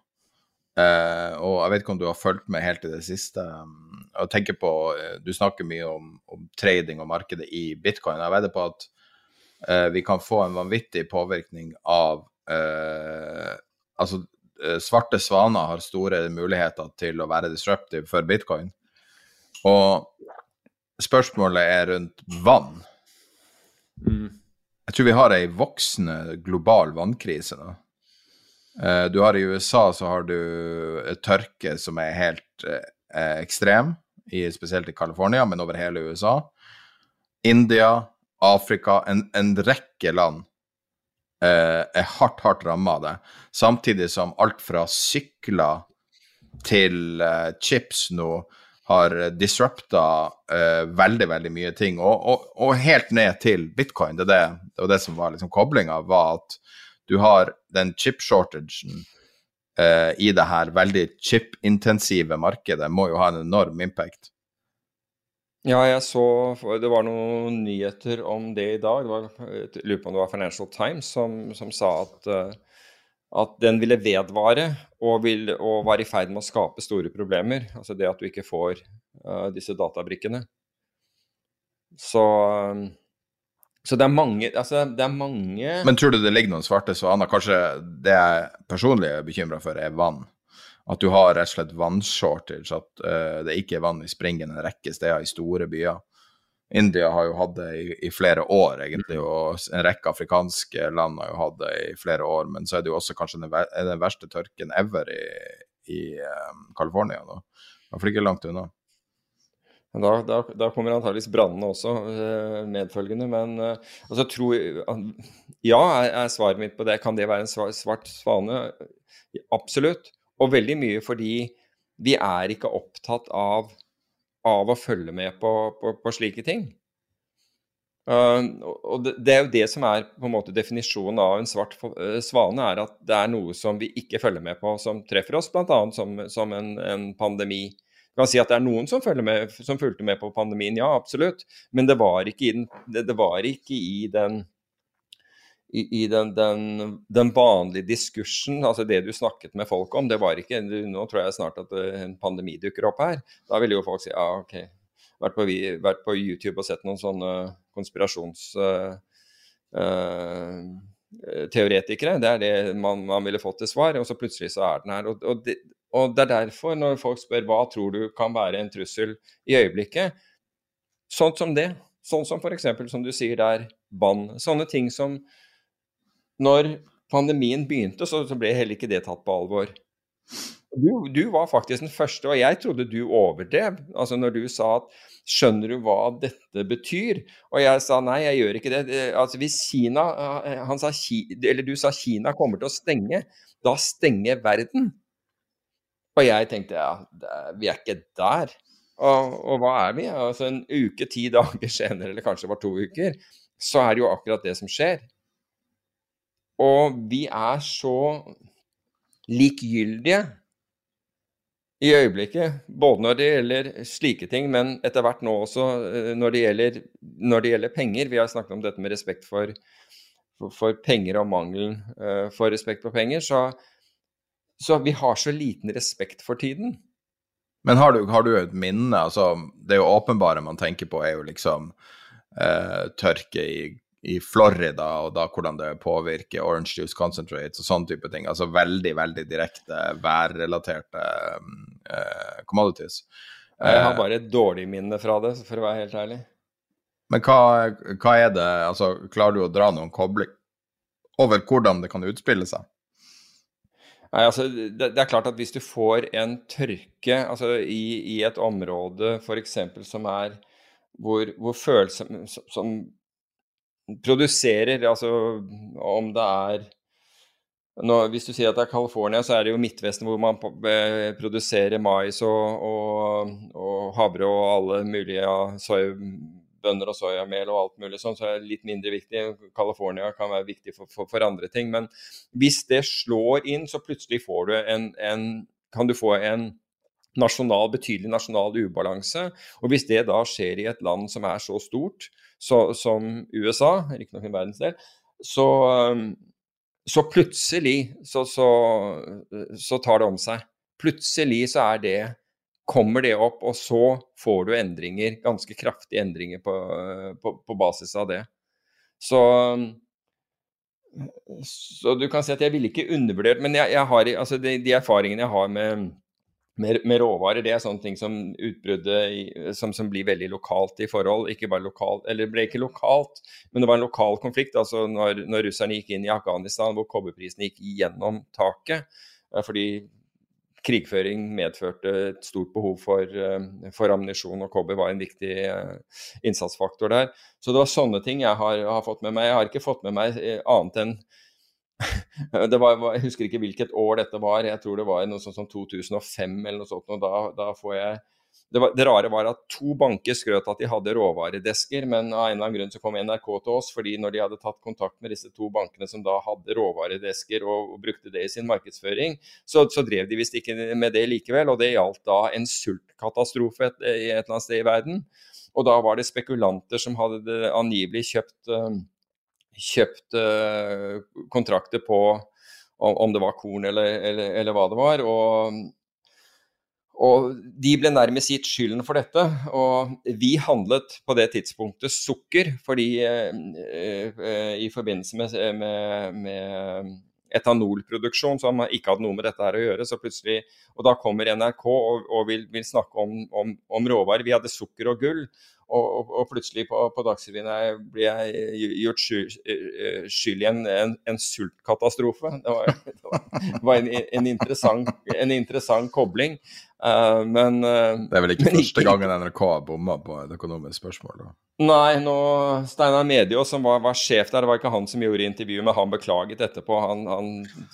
Og jeg vet ikke om du har fulgt med helt i det siste. Um, og tenker på, Du snakker mye om, om, trading og markedet i bitcoin. Jeg vedder på at vi kan få en vanvittig påvirkning av Altså, svarte svaner har store muligheter til å være disruptive for bitcoin. Og spørsmålet er rundt vann. Mm. Jeg tror vi har ei voksende global vannkrise nå. Uh, du har I USA så har du et tørke som er helt ekstrem, i, spesielt i California, men over hele USA. India, Afrika, en, en rekke land er hardt, hardt ramma av det. Samtidig som alt fra sykler til chips nå har disrupta veldig, veldig mye ting, og, og, og, helt ned til bitcoin. Det, det, det var det som var liksom koblinga, var at du har den chip-shortagen uh, i det her veldig chip-intensive markedet, må jo ha en enorm impact. Ja, jeg så Det var noen nyheter om det i dag. Det var, jeg lurer på om det var Financial Times som, som sa at, uh, at den ville vedvare og, vil, og var i ferd med å skape store problemer. Altså det at du ikke får uh, disse databrikkene. Så um, så det er mange altså det er mange Men tror du det ligger noen svarte svaner? Kanskje det jeg personlig er bekymra for, er vann? At du har rett og slett vannshortage, at uh, det ikke er vann i springen en rekke steder i store byer. India har jo hatt det i, i, flere år, egentlig, og en rekke afrikanske land har jo hatt det i flere år. Men så er det jo også kanskje den, den verste tørken ever i, i um, California. Da. Iallfall ikke langt unna. Da, da, da, kommer antageligvis brannene også eh, medfølgende. Men eh, altså, tro, ja, er, er, svaret mitt på det. Kan det være en svart svane? Absolutt. Og veldig mye fordi vi er ikke opptatt av, av å følge med på, på, på slike ting. Uh, og det, det, er jo det som er på en måte definisjonen av en svart uh, svane, er at det er noe som vi ikke følger med på, som treffer oss, bl.a. som, som en, en pandemi. Du kan si at det er noen som, med, som, fulgte med på pandemien, ja, absolutt. Men det var ikke i den, det, det var ikke i den, i, i den, den, den, vanlige diskursen, altså det du snakket med folk om, det var ikke Nå tror jeg snart at eh, en pandemi dukker opp her. Da ville jo folk si ja, OK. Vært på, vært på YouTube og sett noen sånne konspirasjons... Uh, uh, teoretikere. Det er det man, man, ville fått til svar, og så plutselig så er den her. Og, og, det, og det er derfor, når folk spør hva tror du kan være en trussel i øyeblikket, sånt som det, sånn som f.eks. som du sier der, vann. Sånne ting som Når pandemien begynte, så, så ble heller ikke det tatt på alvor. Du, du, var faktisk den første, og jeg trodde du overdrev. Altså når du sa at 'skjønner du hva dette betyr'? Og jeg sa nei, jeg gjør ikke det. Altså hvis Kina han sa, Eller du sa Kina kommer til å stenge, da stenger verden. Og jeg tenkte ja, vi er ikke der. Og, og, hva er vi? Altså En uke, ti dager senere, eller kanskje det var to uker, så er det jo akkurat det som skjer. Og vi er så likegyldige i øyeblikket. Både når det gjelder slike ting, men etter hvert nå også eh, når det gjelder, når det gjelder penger. Vi har snakket om dette med respekt for, for, penger og mangelen uh, for respekt for penger. Så, så, vi har så liten respekt for tiden. Men har du, har du et minne? altså Det er jo åpenbare man tenker på, er jo liksom uh, tørke i i Florida, og da hvordan det påvirker orange juice concentrates og sånne type ting. Altså veldig, veldig direkte værrelaterte uh, commodities. Jeg har eh, bare et dårlig minne fra det, for å være helt ærlig. Men hva, hva er det Altså, klarer du å dra noen kobling over hvordan det kan utspille seg? Nei, altså, det, det, er klart at hvis du får en tørke altså, i, i et område f.eks. som er hvor, hvor følelser som, som produserer, altså om det er nå, Hvis du sier at det er California, så er det jo Midtvesten hvor man produserer mais og, og, og havre og alle mulige soyabønner og soyamel og alt mulig sånn, så er det litt mindre viktig. California kan være viktig for, for, for, andre ting. Men hvis det slår inn, så plutselig får du en, en kan du få en nasjonal, betydelig nasjonal ubalanse. Og hvis det da skjer i et land som er så stort så, som USA, riktignok en verdensdel, så, um, så plutselig så, så, så, tar det om seg. Plutselig så er det kommer det opp, og så får du endringer, ganske kraftige endringer på, på, på basis av det. Så, så du kan si at jeg ville ikke undervurdert, men jeg, jeg har, altså de, de erfaringene jeg har med med, med, råvarer, det er sånne ting som utbruddet som, som, blir veldig lokalt i forhold. Ikke bare lokalt, eller ble ikke lokalt, men det var en lokal konflikt. altså Når, når russerne gikk inn i Afghanistan, hvor kobberprisen gikk gjennom taket. Eh, fordi krigføring medførte et stort behov for, eh, for ammunisjon, og kobber var en viktig uh, innsatsfaktor der. Så det var sånne ting jeg har, har, fått med meg. Jeg har ikke fått med meg annet enn var, jeg husker ikke hvilket år dette var, jeg tror det var noe sånt som 2005 eller noe sånt. og da, da får jeg det, var, det, rare var at to banker skrøt at de hadde råvaredesker, men av en eller annen grunn så kom NRK til oss, fordi når de hadde tatt kontakt med disse to bankene som da hadde råvaredesker og, og brukte det i sin markedsføring, så, så drev de visst ikke med det likevel. Og det gjaldt da en sultkatastrofe et, et, eller annet sted i verden. Og da var det spekulanter som hadde angivelig kjøpt uh, kjøpt uh, kontrakter på om, det var korn eller, eller, eller hva det var. Og, og, de ble nærmest gitt skylden for dette. Og vi handlet på det tidspunktet sukker, fordi uh, uh, i forbindelse med, med, med, etanolproduksjon som ikke hadde noe med dette her å gjøre. så plutselig, Og da kommer NRK og, og vil, vil, snakke om, om, om råvarer. Vi hadde sukker og gull. Og, og, og, plutselig på, på Dagsrevyen blir jeg gjort eh, skyld i en, en, en sultkatastrofe. Det var, det var en, en, interessant, en, interessant, kobling. Uh, men uh, Det er vel ikke første ikke, gangen NRK har bomma på et økonomisk spørsmål? da? Nei, nå, Steinar Mediå, som var, var, sjef der, det var ikke han som gjorde intervjuet, men han beklaget etterpå. Han, han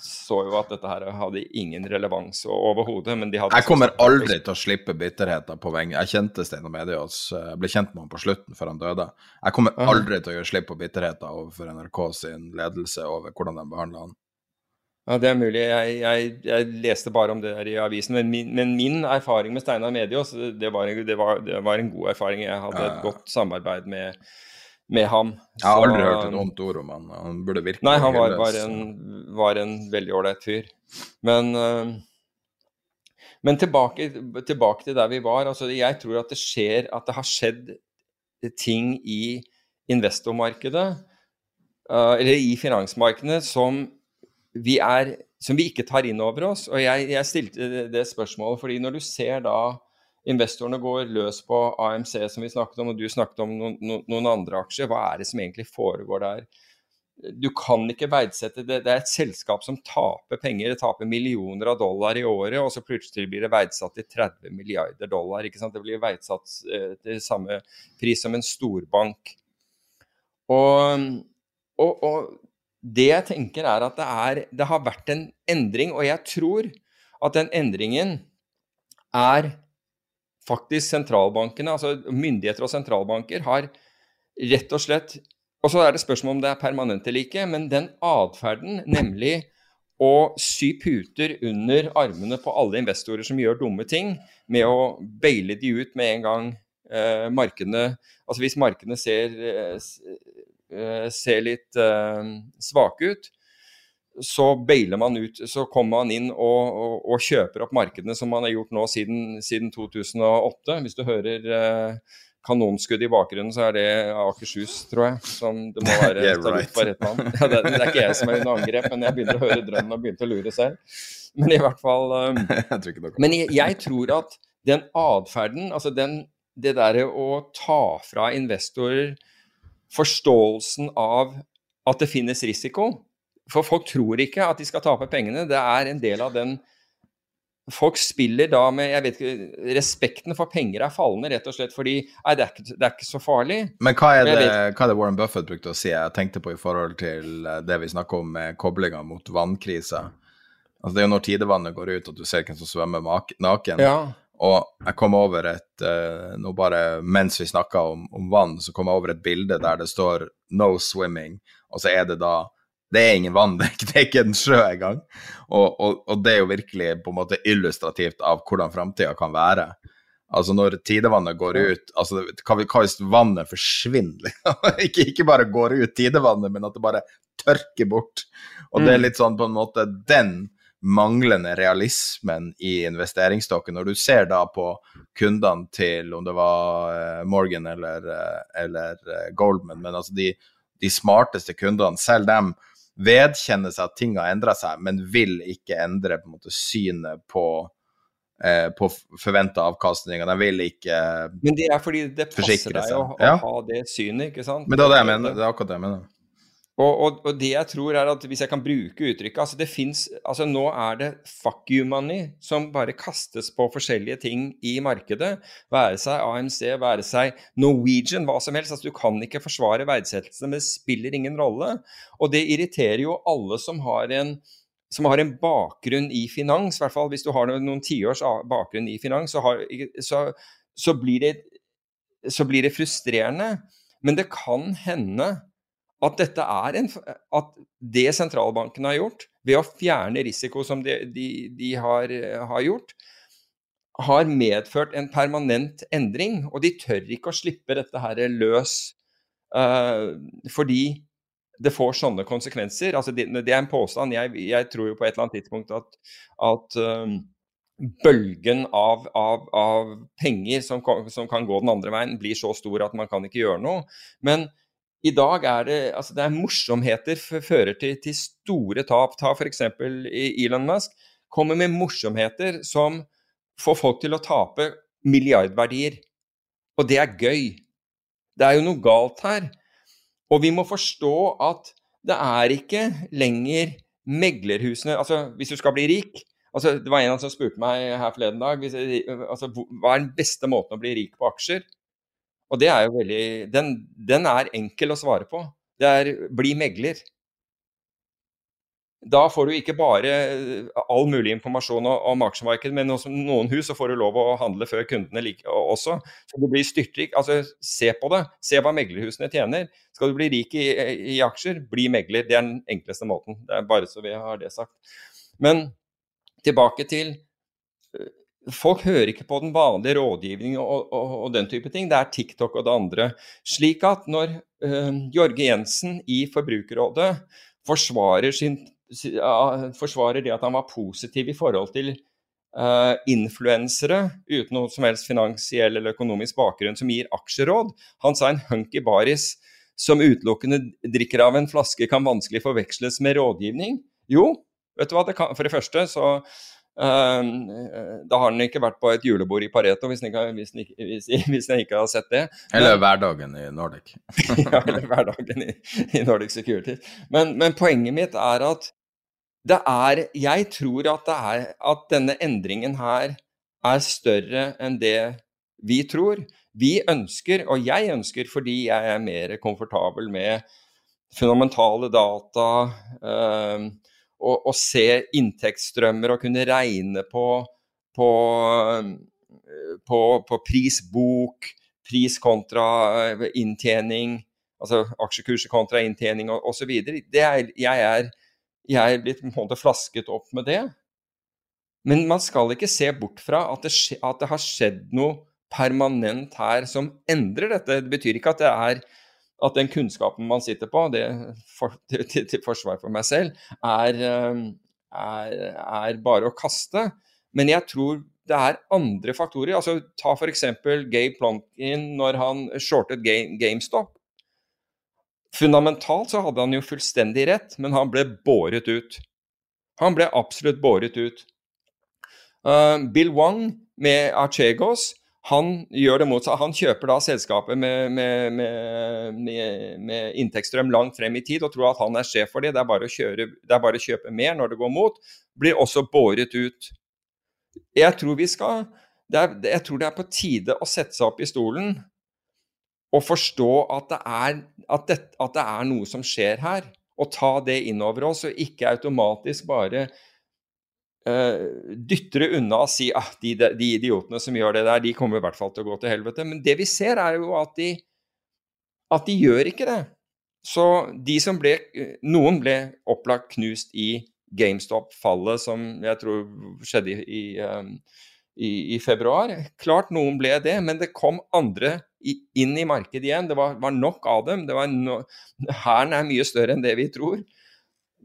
så jo at dette her hadde ingen relevans overhodet. men de hadde Jeg kommer aldri til å slippe bitterheten på vegne Jeg kjente Steinar Medios, jeg ble kjent med han på slutten før han døde. Jeg kommer aldri til å gjøre slipp på bitterheten overfor NRK sin ledelse over hvordan de behandler han. Ja, Det er mulig. Jeg, jeg, jeg, leste bare om det der i avisen. Men min, men min erfaring med Steinar Mediås, det, var en, det, det var en god erfaring. Jeg hadde et godt samarbeid med, med ham. Jeg har aldri hørt et vondt ord om han. Han burde virkelig Nei, han var, var, en, var en veldig ålreit fyr. Men, uh, men tilbake, tilbake, til der vi var. Altså, jeg tror at det skjer At det har skjedd ting i investormarkedet, uh, eller i finansmarkedene, som vi er, som vi ikke tar inn over oss. Og jeg, jeg stilte det spørsmålet fordi når du ser da investorene går løs på AMC, som vi snakket om, og du snakket om noen, noen andre aksjer, hva er det som egentlig foregår der? Du kan ikke verdsette det. Det er et selskap som taper penger. Det taper millioner av dollar i året, og så plutselig blir det verdsatt til 30 milliarder dollar. ikke sant? Det blir verdsatt eh, til samme pris som en storbank. Og, og, og det jeg tenker er at det, er, det har vært en endring, og jeg tror at den endringen er faktisk sentralbankene, altså myndigheter og sentralbanker, har rett og slett Og så er det spørsmål om det er permanent eller ikke, men den atferden, nemlig å sy puter under armene på alle investorer som gjør dumme ting, med å baile de ut med en gang eh, markedene Altså hvis markedene ser, eh, ser litt eh, svake ut, så bailer man ut, så kommer man inn og, og, og, kjøper opp markedene som man har gjort nå siden, siden 2008. Hvis du hører eh, kanonskudd i bakgrunnen, så er det Akershus, tror jeg. Som det må være yeah, right. ja, det, det, er ikke jeg som er under angrep, men jeg begynner å høre drømmen og begynte å lure selv. Men i hvert fall um, jeg Men jeg, jeg, tror at den atferden, altså den, det derre å ta fra investorer forståelsen av at det finnes risiko For folk tror ikke at de skal tape pengene. Det er en del av den folk spiller da med jeg vet ikke, Respekten for penger er fallende rett og slett fordi nei, det er ikke, det er ikke så farlig. Men hva er, det, hva er, det, Warren Buffett brukte å si? Jeg tenkte på i forhold til eh, det vi snakker om med koblinga mot vannkrisa. Altså, det er jo når tidevannet går ut, at du ser hvem som svømmer naken. Ja. Og jeg kom over et uh, nå bare Mens vi snakka om, om, vann, så kom jeg over et bilde der det står 'no swimming', og så er det da det er ingen vann, det er ikke, det er ikke en sjø engang. Og, og, og, det er jo virkelig på en måte illustrativt av hvordan framtida kan være. Altså når tidevannet går ut altså Hva, hva hvis vannet forsvinner? ikke, ikke, bare går ut tidevannet, men at det bare tørker bort. Og det er mm. litt sånn på en måte den manglende realismen i investeringsstokken. Når du ser da på kundene til om det var eh, Morgan eller, eh, eller eh, Goldman, men altså de, de smarteste kundene, selv dem vedkjenner seg at ting har endra seg, men vil ikke endre på en måte synet på eh, på forventa avkastninger. De vil ikke forsikre seg. Men det er fordi det passer deg å, å ja. ha det synet, ikke sant? Men det er, det jeg mener, det er akkurat det jeg mener. Og, og, og, det jeg tror er at hvis jeg kan bruke uttrykket altså det finnes, altså Nå er det fuck you money som bare kastes på forskjellige ting i markedet. Være seg AMC, være seg Norwegian, hva som helst. altså Du kan ikke forsvare verdsettelse, men det spiller ingen rolle. Og det irriterer jo alle som har en, som har en bakgrunn i finans, i hvert fall hvis du har noen tiårs bakgrunn i finans, så, har, så, så, blir det, så blir det frustrerende. Men det kan hende at dette er en, at det sentralbanken har gjort, ved å fjerne risiko som de, de, de har, har, gjort, har medført en permanent endring. Og de tør ikke å slippe dette her løs uh, fordi det får sånne konsekvenser. Altså det, det, er en påstand. Jeg, jeg, tror jo på et eller annet tidspunkt at, at um, bølgen av, av, av penger som, som, kan gå den andre veien, blir så stor at man kan ikke gjøre noe. Men i dag er det, altså det er morsomheter fører til, til store tap. Ta f.eks. Elon Musk. Kommer med morsomheter som får folk til å tape milliardverdier. Og det er gøy. Det er jo noe galt her. Og vi må forstå at det er ikke lenger meglerhusene Altså, hvis du skal bli rik altså, Det var en som spurte meg her forleden dag hvis, altså, hva er den beste måten å bli rik på aksjer. Og det er jo veldig den, den, er enkel å svare på. Det er bli megler. Da får du ikke bare eh, all mulig informasjon om aksjemarkedet, men også noen hus så får du lov å handle før kundene like, også. Så du blir styrtrik. Altså, se på det. Se hva meglerhusene tjener. Skal du bli rik i, i aksjer, bli megler. Det er den enkleste måten. Det er bare så vi har det sagt. Men tilbake til Folk hører ikke på den vanlige rådgivningen og, og, og, den type ting. Det er TikTok og det andre. Slik at når uh, Jorge Jensen i Forbrukerrådet forsvarer, sin, uh, forsvarer, det at han var positiv i forhold til uh, influensere uten noe som helst finansiell eller økonomisk bakgrunn som gir aksjeråd Han sa en hunky baris som utelukkende drikker av en flaske kan vanskelig forveksles med rådgivning. Jo, vet du hva, det kan, for det første så da har den ikke vært på et julebord i Pareto, hvis den ikke, hvis den ikke, hvis, hvis den ikke har sett det. Eller hverdagen i Nordic. ja, eller hverdagen i, i Nordic Security. Men, men, poenget mitt er at det er Jeg tror at, det er, at denne endringen her er større enn det vi tror. Vi ønsker, og jeg ønsker fordi jeg er mer komfortabel med fundamentale data, øh, å, å se inntektsstrømmer og kunne regne på, på, på, på prisbok, pris kontra eh, inntjening, altså aksjekurser kontra inntjening osv. Jeg er jeg er blitt på en måte flasket opp med det. Men man skal ikke se bort fra at det, at det har skjedd noe permanent her som endrer dette. Det betyr ikke at det er at den kunnskapen man sitter på, det for, til, til, forsvar for meg selv, er, eh, er, er, bare å kaste. Men jeg tror det er andre faktorer. altså Ta f.eks. Gabe Plonkin når han shortet GameStop. Fundamentalt så hadde han jo fullstendig rett, men han ble båret ut. Han ble absolutt båret ut. Uh, Bill Wang med Archegos han gjør det motsatt. Han kjøper da selskapet med, med, med, med, inntektsstrøm langt frem i tid og tror at han er sjef for det. Det er bare å, kjøre, det er bare å kjøpe mer når det går mot. Blir også båret ut. Jeg tror vi skal er, Jeg tror det er på tide å sette seg opp i stolen og forstå at det er, at det, at det er noe som skjer her. Og ta det inn over oss, og ikke automatisk bare uh, dytter det unna og sier at ah, de, de, idiotene som gjør det der, de kommer i hvert fall til å gå til helvete. Men det vi ser, er jo at de, at de gjør ikke det. Så de som ble Noen ble opplagt knust i GameStop-fallet som jeg tror skjedde i, um, i, i, februar. Klart noen ble det, men det kom andre inn i markedet igjen. Det var, var nok av dem. No, Hæren er mye større enn det vi tror.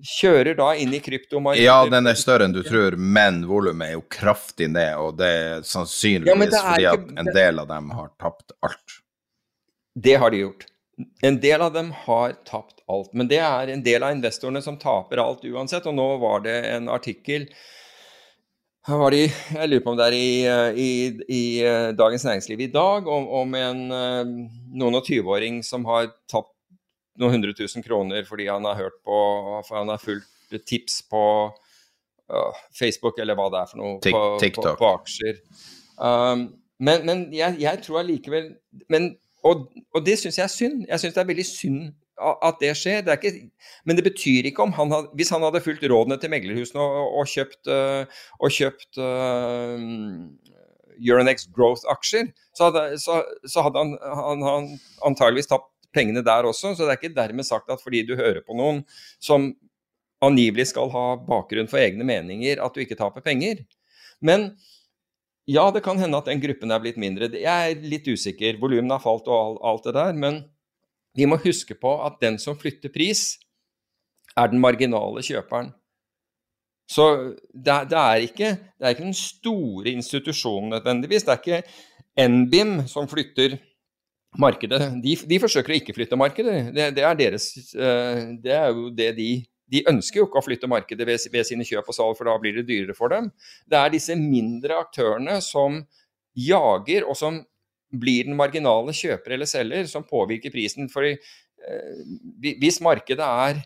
Kjører da inn i kryptomarkedet. Ja, den er større enn du tror, men volumet er jo kraftig ned. Og det er sannsynligvis ja, fordi at en del av dem har tapt alt. Det har de gjort. En del av dem har tapt alt. Men det er en del av investorene som taper alt uansett. Og nå var det en artikkel det, Jeg lurer på om det er i, i, i eh, Dagens Næringsliv i dag om, om en eh, noen og tyveåring som har tapt noen hundre tusen kroner fordi han har hørt på for han har fulgt tips på uh, Facebook eller hva det er for noe, på, på, på, aksjer. Um, men, men jeg, jeg, tror allikevel men og, og det syns jeg er synd. Jeg syns det er veldig synd at det skjer. Det ikke, men det betyr ikke om han hadde, Hvis han hadde fulgt rådene til meglerhusene og, kjøpt, og kjøpt uh, Euronex Growth-aksjer, så så, så hadde han, han, han, antageligvis tapt pengene der også. Så det er ikke dermed sagt at fordi du hører på noen som angivelig skal ha bakgrunn for egne meninger, at du ikke taper penger. Men ja, det kan hende at den gruppen er blitt mindre. Jeg er litt usikker. Volumene har falt og alt det der. Men vi må huske på at den som flytter pris, er den marginale kjøperen. Så det, det, er, ikke, det er ikke den store institusjonen nødvendigvis. Det er ikke NBIM som flytter markedet. De, de forsøker å ikke flytte markedet. Det, det, er deres, eh, det er jo det de de ønsker jo ikke å flytte markedet ved, ved, sine kjøp og salg, for da blir det dyrere for dem. Det er disse mindre aktørene som jager, og som blir den marginale kjøper eller selger, som påvirker prisen. For eh, hvis markedet er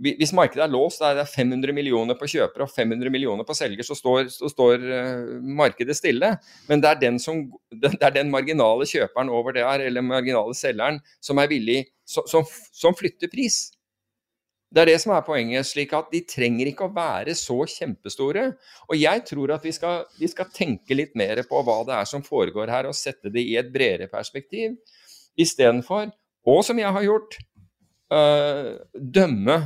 hvis markedet er låst, det er 500 millioner på kjøper og 500 millioner på selger, så står, så står uh, markedet stille. Men det er, den som, det er den marginale kjøperen over det her, eller marginale selgeren, som er villig, som, som flytter pris. Det er det som er poenget. slik at De trenger ikke å være så kjempestore. Og jeg tror at vi skal, vi skal, tenke litt mer på hva det er som foregår her, og sette det i et bredere perspektiv. Istedenfor, og som jeg har gjort, øh, dømme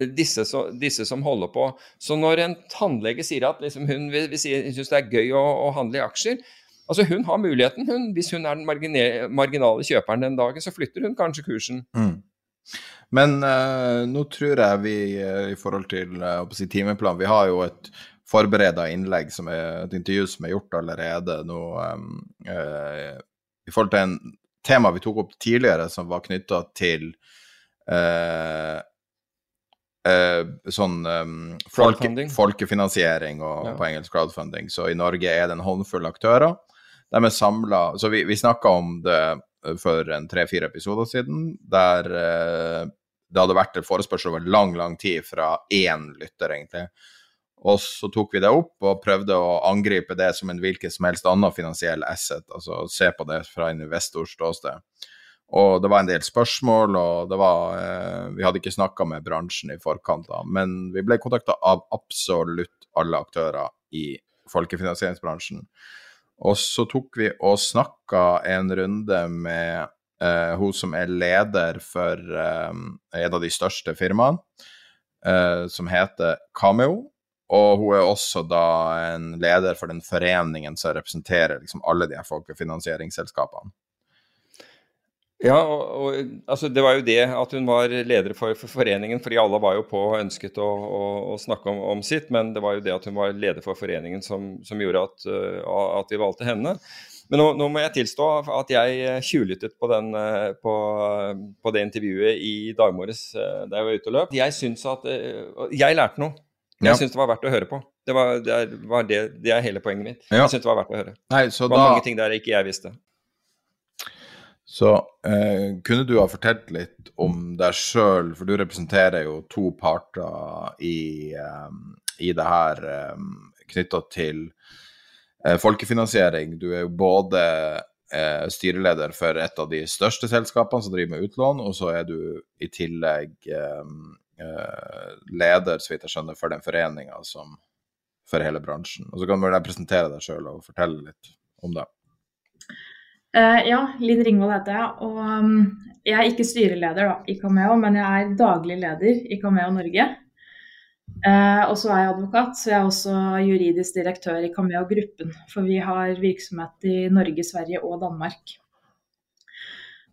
disse, disse, som holder på. Så når en tannlege sier at liksom, hun si, syns det er gøy å, å, handle i aksjer Altså Hun har muligheten, hun. Hvis hun er den marginale kjøperen den dagen, så flytter hun kanskje kursen. Mm. Men uh, nå tror jeg vi uh, i forhold til uh, si, timeplan Vi har jo et forbereda innlegg, som er et intervju som er gjort allerede nå um, i forhold til en tema vi tok opp tidligere, som var knytta til sånn um, folke, folkefinansiering og ja. på engelsk crowdfunding. Så i Norge er det en håndfull aktører. De er samla Så vi, vi snakka om det for en tre-fire episoder siden, der det hadde vært en forespørsel over lang, lang tid fra én lytter, egentlig. Og så tok vi det opp og prøvde å angripe det som en hvilken som helst annen finansiell asset, altså se på det fra en investors ståsted. Og det var en del spørsmål, og var eh, Vi hadde ikke snakka med bransjen i forkant, da, men vi ble kontakta av absolutt alle aktører i folkefinansieringsbransjen. Og så tok vi og snakka en runde med eh, hun som er leder for eh, en av de største firmaene. eh, som heter Cameo. Og hun er også da en leder for den foreningen som representerer liksom alle de folkefinansieringsselskapene. Ja, og, og, altså det var jo det at hun var leder for, for foreningen, fordi alle var jo på og ønsket å, å, å snakke om, om, sitt, men det var jo det at hun var leder for foreningen som, som gjorde at, at, vi valgte henne. Men nå, nå, må jeg tilstå at jeg tjuvlyttet på, den, på, på, det intervjuet i dag morges da jeg var ute og løp. Jeg syns at Jeg lærte noe. Jeg ja. syns det var verdt å høre på. Det, var, det, var det, det er hele poenget mitt. Ja. Jeg syns det var verdt å høre. Nei, det var da... mange ting der ikke jeg visste. Så eh, kunne du ha fortalt litt om deg sjøl, for du representerer jo to parter i, eh, i det her eh, knytta til eh, folkefinansiering. Du er jo både eh, styreleder for et av de største selskapene som driver med utlån, og så er du i tillegg eh, eh, leder, så vidt jeg skjønner, for den foreninga som for hele bransjen. Og så kan du representere deg sjøl og fortelle litt om det. Uh, ja, Linn Ringvold heter jeg. Og um, jeg er ikke styreleder da, i Cameo, men jeg er daglig leder i Cameo Norge. Uh, og så er jeg advokat, så jeg er også juridisk direktør i Cameo Gruppen. For vi har virksomhet i Norge, Sverige og Danmark.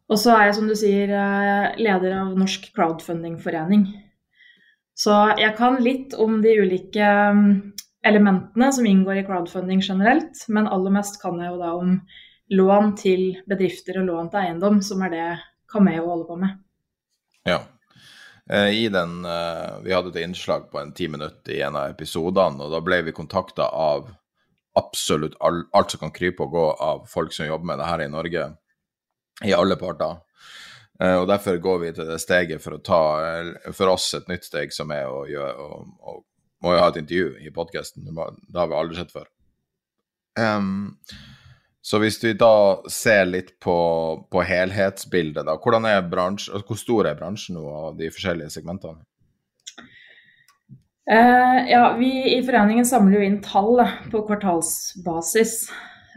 Og så er jeg, som du sier, uh, leder av Norsk crowdfundingforening. Så jeg kan litt om de ulike um, elementene som inngår i crowdfunding generelt, men aller mest kan jeg jo da om lån til bedrifter og lån til eiendom, som er det Cameo holder på med. Ja. Eh, I den, eh, Vi hadde et innslag på en ti minutter i en av episodene, og da ble vi kontakta av absolutt alt som kan krype og gå av folk som jobber med det her i Norge, i alle parter. Eh, og Derfor går vi til det steget for å ta for oss et nytt steg, som er å gjøre og, og, må jo ha et intervju i podkasten. Det har vi aldri sett før. Um, så hvis vi da ser litt på, på helhetsbildet, da, hvordan er bransjen, hvor stor er bransjen nå av de forskjellige segmentene? Uh, ja, Vi i foreningen samler jo inn tall på kvartalsbasis.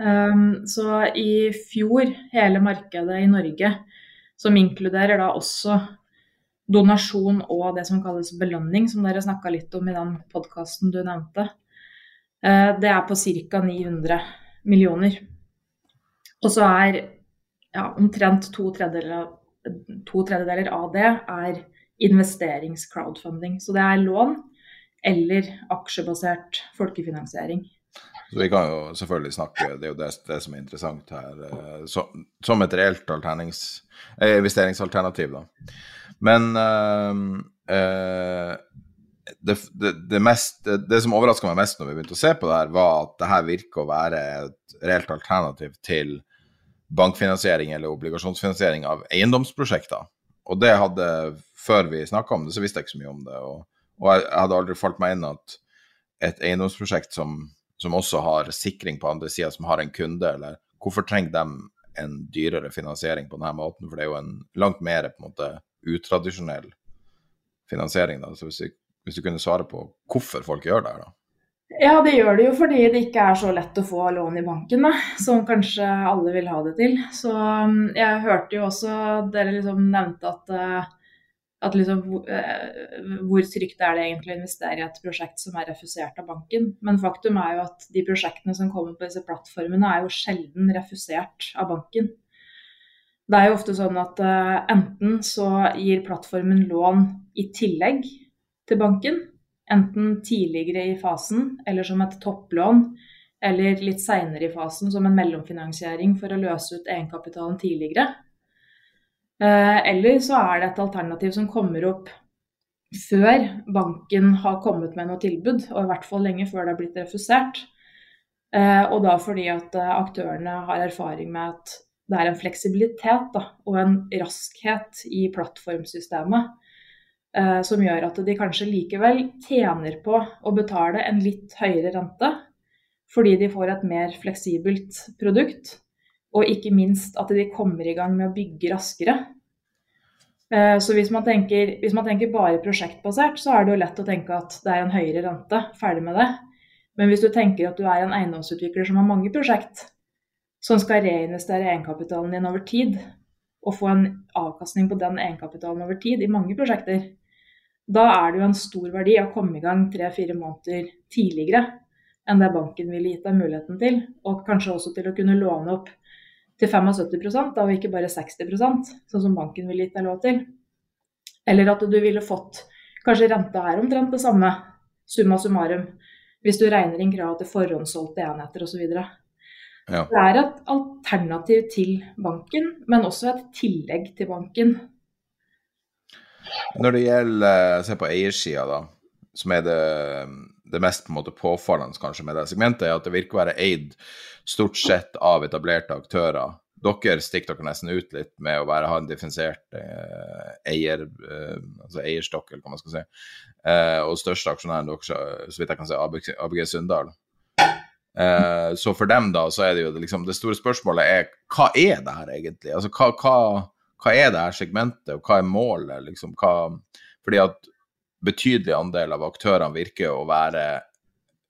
Um, så i fjor, hele markedet i Norge, som inkluderer da også donasjon og det som kalles belønning, som dere snakka litt om i den podkasten du nevnte, uh, det er på ca. 900 millioner. Og så er ja, omtrent to tredjedeler, to tredjedeler, av det er investeringscrowdfunding. Så det er lån eller aksjebasert folkefinansiering. Så Vi kan jo selvfølgelig snakke, det er jo det, det som er interessant her, eh, så, som et reelt eh, investeringsalternativ. da. Men øh, det, det, det, mest, det, som overraska meg mest når vi begynte å se på det her, var at det her virker å være et reelt alternativ til bankfinansiering eller obligasjonsfinansiering av eiendomsprosjekter. Og det hadde, før vi snakka om det, så visste jeg ikke så mye om det. Og, og jeg, hadde aldri falt meg inn at et eiendomsprosjekt som, som også har sikring på andre sida, som har en kunde, eller hvorfor trenger de en dyrere finansiering på denne måten? For det er jo en langt mer på en måte utradisjonell finansiering. da, så hvis du, hvis du kunne svare på hvorfor folk gjør det da? Ja, det gjør det jo fordi det ikke er så lett å få lån i banken, da, som kanskje alle vil ha det til. Så um, jeg hørte jo også dere liksom nevnte at, uh, at liksom, uh, hvor trygt er det egentlig å investere i et prosjekt som er refusert av banken. Men faktum er jo at de prosjektene som kommer på disse plattformene, er jo sjelden refusert av banken. Det er jo ofte sånn at uh, enten så gir plattformen lån i tillegg til banken, Enten tidligere i fasen eller som et topplån, eller litt seinere i fasen som en mellomfinansiering for å løse ut egenkapitalen tidligere. Eh, eller så er det et alternativ som kommer opp før banken har kommet med noe tilbud, og i hvert fall lenge før det har blitt refusert. Eh, og da fordi at eh, aktørene har erfaring med at det er en fleksibilitet da, og en raskhet i plattformsystemet som gjør at de kanskje likevel tjener på å betale en litt høyere rente, fordi de får et mer fleksibelt produkt, og ikke minst at de kommer i gang med å bygge raskere. Eh, så hvis man, tenker, hvis man tenker bare prosjektbasert, så er det jo lett å tenke at det er en høyere rente, ferdig med det. Men hvis du tenker at du er en eiendomsutvikler som har mange prosjekt, som skal reinvestere egenkapitalen din over tid, og få en avkastning på den egenkapitalen over tid i mange prosjekter, Da er det jo en stor verdi å komme i gang tre-fire måneder tidligere enn det banken ville gitt deg muligheten til. Og kanskje også til å kunne låne opp til 75% da, og ikke bare 60% sånn som banken ville gitt deg lov til. Eller at du ville fått kanskje renta er omtrent det samme, summa summarum, hvis du regner inn krav til forhåndssolgte enheter osv. Ja. Det er et alternativ til banken, men også et tillegg til banken. Når det gjelder se på eiersida, da, som er det, det mest på måte påfallende kanskje med det segmentet, er at det virker å være eid stort sett av etablerte aktører. Dere stikker dere nesten ut litt med å være, ha en differensiert eh, eier, eh, altså eierstokk, eller hva man skal si. Eh, og største aksjonæren deres, så vidt jeg kan si, ABG, ABG Sundal. Eh, så for dem, da, så er det jo liksom Det store spørsmålet er hva er det her egentlig? Altså hva, hva, hva er det her segmentet, og hva er målet? Liksom, hva, fordi at betydelig andel av aktørene virker å være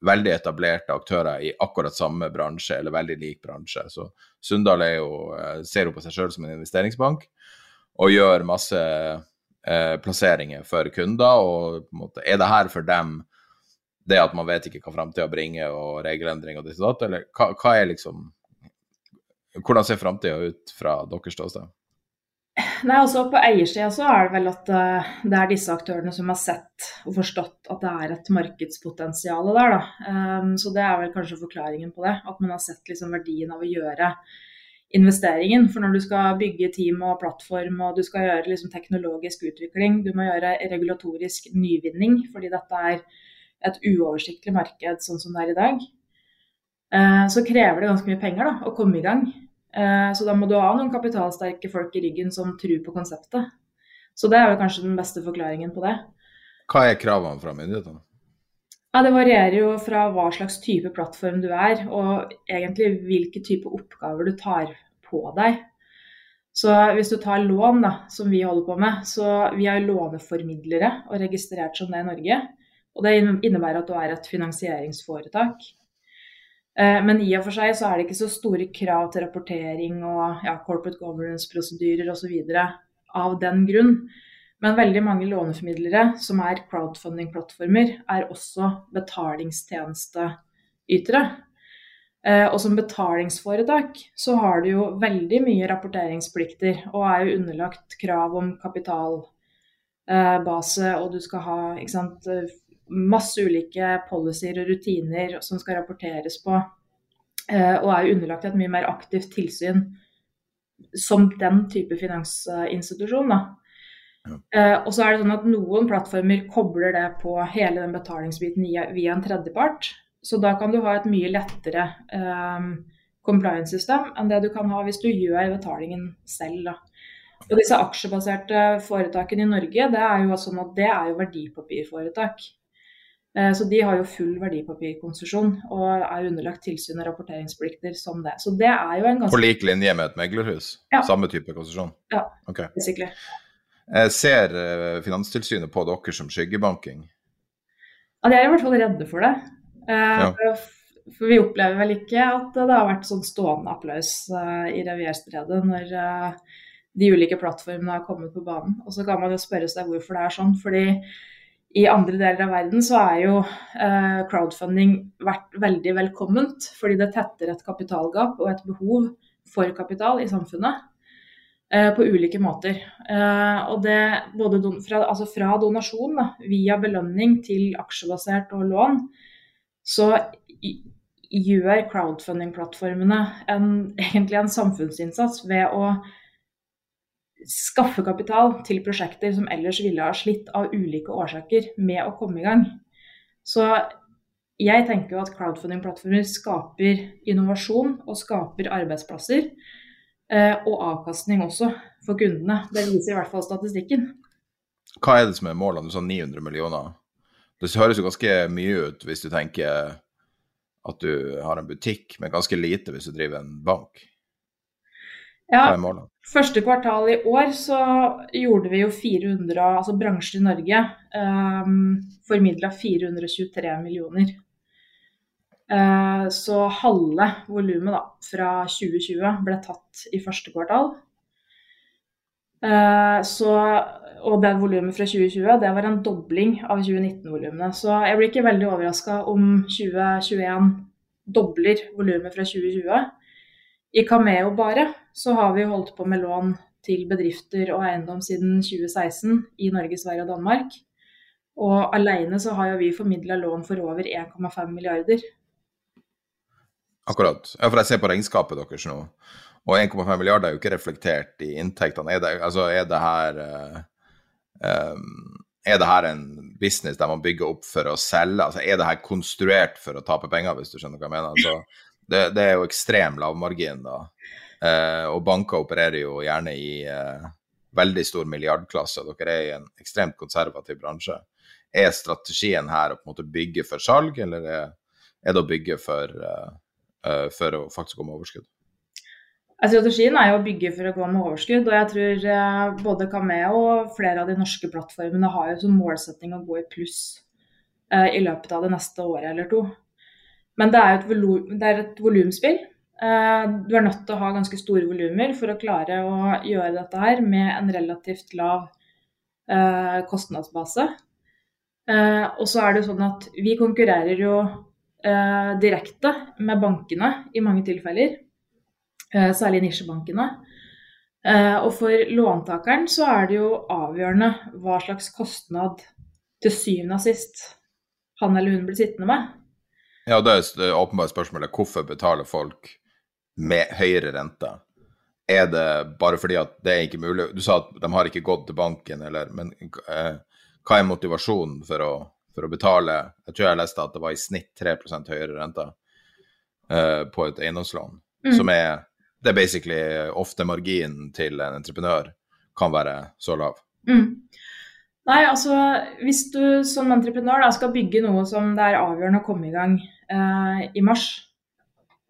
veldig etablerte aktører i akkurat samme bransje, eller veldig lik bransje. Så Sundal eh, ser jo på seg sjøl som en investeringsbank og gjør masse eh, plasseringer for kunder. Og måte, er det her for dem det at man vet ikke hva framtida bringer, og regelendring og ditt og datt, eller hva, hva er liksom Hvordan ser framtida ut fra deres ståsted? Nei, altså På eiersida så er det vel at uh, det er disse aktørene som har sett og forstått at det er et markedspotensial der. da. Um, så det er vel kanskje forklaringen på det. At man har sett liksom verdien av å gjøre investeringen. For når du skal bygge team og plattform og du skal gjøre liksom teknologisk utvikling, du må gjøre regulatorisk nyvinning fordi dette er et uoversiktlig marked sånn som det er i dag, uh, så krever det ganske mye penger da, å komme i gang. Eh, så da må du ha noen kapitalsterke folk i ryggen som tror på konseptet. Så det er vel kanskje den beste forklaringen på det. Hva er kravene fra myndighetene? Ja, Det varierer jo fra hva slags type plattform du er, og egentlig hvilke type oppgaver du tar på deg. Så hvis du tar lån, da, som vi holder på med, så vi er låneformidlere og registrert som det i Norge. Og det innebærer at du er et finansieringsforetak. Eh, men i og for seg så er det ikke så store krav til rapportering og ja, corporate governance-prosedyrer osv. av den grunn. Men veldig mange låneformidlere som er crowdfunding-plattformer, er også betalingstjenesteytere. Eh, og som betalingsforetak så har du jo veldig mye rapporteringsplikter og er jo underlagt krav om kapitalbase, og du skal ha sant, masse ulike policyer og rutiner som skal rapporteres på, eh, og er jo underlagt et mye mer aktivt tilsyn som den type finansinstitusjon. da. Ja. Uh, og så er det sånn at Noen plattformer kobler det på hele den betalingsbiten via, via en tredjepart. Så da kan du ha et mye lettere um, compliance-system enn det du kan ha hvis du gjør betalingen selv. Da. Og disse aksjebaserte foretakene i Norge, det er jo sånn at det er jo verdipapirforetak. Eh, så de har jo full verdipapirkonsesjon og er underlagt tilsyn og rapporteringsplikter som det. Så det er jo en ganske... På lik linje med et meglerhus? Ja. Samme type konsesjon? Ja, okay. basically. Eh, ser eh, Finanstilsynet på dere som skyggebanking? Ja, De er i hvert fall redde for det. Ja. For vi opplever vel ikke at det har vært sånn stående applaus i Revierstredet når de ulike plattformene har kommet på banen. Og så kan man jo spørre seg hvorfor det er sånn. fordi i andre deler av verden så er jo eh, crowdfunding vært veldig velkomment, fordi det tetter et kapitalgap og et behov for kapital i samfunnet eh, på ulike måter. Eh, og det både fra, altså fra donasjon da, via belønning til aksjebasert og lån, så gjør crowdfunding-plattformene egentlig en samfunnsinnsats ved å skaffe kapital til prosjekter som ellers ville ha slitt av ulike årsaker med å komme i gang. Så jeg tenker jo at crowdfunding-plattformer skaper innovasjon og skaper arbeidsplasser. Eh, og avkastning også for kundene. Det viser i hvert fall statistikken. Hva er det som er målene? Du sa 900 millioner. Det høres jo ganske mye ut hvis du tenker at du har en butikk, men ganske lite hvis du driver en bank. Ja, første kvartal i år så gjorde vi jo 400, altså bransjen i Norge um, formidla 423 millioner. Uh, så halve volumet fra 2020 ble tatt i første kvartal. Så, og det volumet fra 2020 det var en dobling av 2019-volumene. Så jeg blir ikke veldig overraska om 2021 dobler volumet fra 2020. I Cameo bare så har vi holdt på med lån til bedrifter og eiendom siden 2016 i Norge, Sverige og Danmark. Og alene så har jo vi formidla lån for over 1,5 milliarder. Akkurat. Ja, for jeg ser på regnskapet deres nå, og 1,5 milliarder er jo ikke reflektert i inntektene. Er det, altså, er det her uh, Er det her en business der man bygger opp for å selge? Altså, er det her konstruert for å tape penger, hvis du skjønner hva jeg mener? Altså, det, det, er jo ekstrem lavmargin, da. Uh, og banker opererer jo gjerne i uh, veldig stor milliardklasse. og Dere er i en ekstremt konservativ bransje. Er strategien her å på en måte bygge for salg, eller er, det å bygge for uh, for å faktisk gå med overskudd? Strategien er jo å bygge for å gå med overskudd. og jeg tror Både Cameo og flere av de norske plattformene har jo som målsetting å gå i pluss i løpet av det neste året eller to. Men det er jo et, et volumspill. Du er nødt til å ha ganske store volumer for å klare å gjøre dette her med en relativt lav kostnadsbase. Og så er det sånn at vi konkurrerer jo eh, direkte med bankene i mange tilfeller, eh, særlig nisjebankene. Eh, og for låntakeren så er det jo avgjørende hva slags kostnad til syvende og sist han eller hun blir sittende med. Ja, det er åpenbart spørsmålet. Hvorfor betaler folk med høyere rente? Er det bare fordi at det er ikke mulig? Du sa at de har ikke gått til banken, eller, men eh, hva er motivasjonen for å for å betale Jeg tror jeg leste at det var i snitt 3 høyere rente eh, på et eiendomslån, mm. som er Det er basically ofte marginen til en entreprenør kan være så lav. Mm. Nei, altså hvis du som entreprenør da, skal bygge noe som det er avgjørende å komme i gang eh, i mars,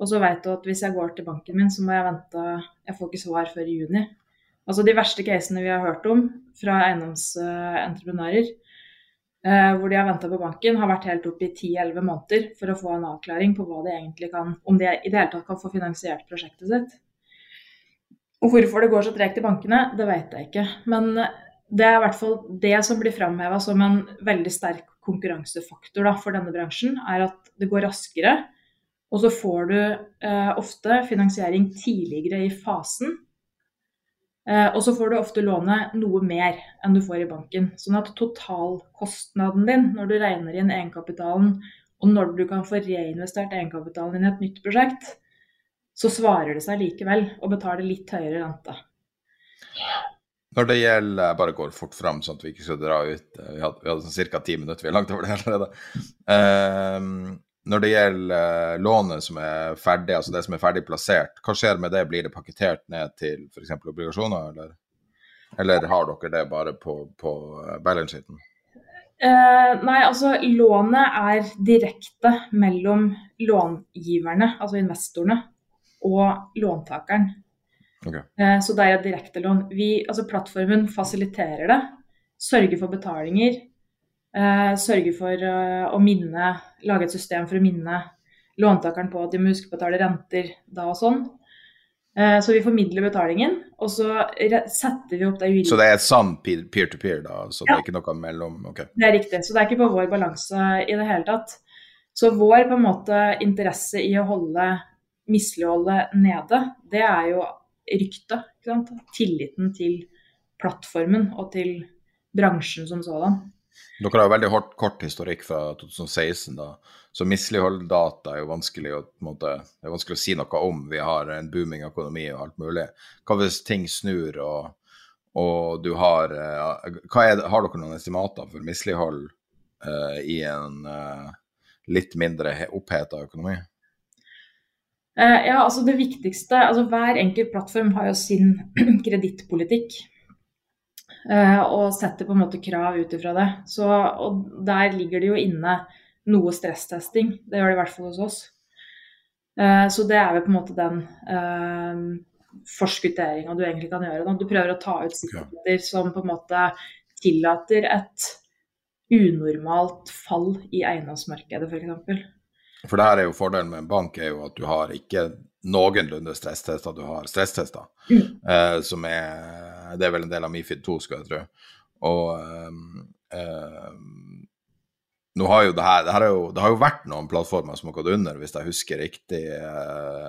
og så vet du at hvis jeg går til banken min, så må jeg vente Jeg får ikke svar før i juni. Altså De verste casene vi har hørt om fra eiendomsentreprenører, eh, hvor de har venta på banken, har vært helt opp i 10-11 måneder for å få en avklaring på hva de egentlig kan, om de i det hele tatt kan få finansiert prosjektet sitt. Og hvorfor det går så tregt i bankene, det vet jeg ikke. Men det er i hvert fall det som blir framheva som en veldig sterk konkurransefaktor da, for denne bransjen, er at det går raskere. Og så får du eh, ofte finansiering tidligere i fasen Eh, og så får du ofte låne noe mer enn du får i banken. Sånn at totalkostnaden din når du regner inn egenkapitalen, og når du kan få reinvestert egenkapitalen din i et nytt prosjekt, så svarer det seg likevel å betale litt høyere rente. Når det gjelder Jeg bare går fort fram, sånn at vi ikke skal dra ut. Vi hadde, vi hadde sånn ca. ti minutter, vi er langt over det allerede. Um, når det gjelder uh, lånet som er ferdig, altså det som er ferdig plassert, hva skjer med det? Blir det pakketert ned til f.eks. obligasjoner, eller? eller, har dere det bare på, på eh, balance sheeten? Uh, nei, altså lånet er direkte mellom långiverne, altså investorene, og låntakeren. Okay. Uh, så det er et direktelån. altså plattformen fasiliterer det, sørger for betalinger, Uh, sørge for uh, å minne, lage et system for å minne låntakeren på at de må huske å betale renter da og sånn. Eh, så vi formidler betalingen, og så setter vi opp det juridiske Så det er et sann peer-to-peer, da? Så ja. det er ikke noe mellom Ok. Det er riktig. Så det er ikke på vår balanse i det hele tatt. Så vår på en måte interesse i å holde misligholdet nede, det er jo ryktet. Tilliten til plattformen og til bransjen som sådan. Dere har jo veldig kort, kort, historikk fra 2016, da. så misligholddata er jo vanskelig å, måte, det er vanskelig å si noe om. Vi har en booming økonomi og alt mulig. Hva hvis ting snur og, og du har eh, er, Har dere noen estimater for mislighold uh, i en uh, litt mindre oppheta økonomi? Uh, ja, altså det viktigste altså Hver enkelt plattform har jo sin kredittpolitikk. Eh, og setter på en måte krav ut ifra det. Så, og der ligger det jo inne noe stresstesting. Det gjør det i hvert fall hos oss. Eh, så det er vel på en måte den uh, forskutteringa du egentlig kan gjøre. Du prøver å ta ut sikkerheter som på en måte tillater et unormalt fall i eiendomsmarkedet, f.eks. For, for det her er jo fordelen med en bank er jo at du har ikke noenlunde stresstester, du har stresstester mm. som er det er vel en del av Mifid 2, skal jeg tro. Og um, nå har jo det her, det, her jo, det har jo vært noen plattformer som har gått under, hvis jeg husker riktig.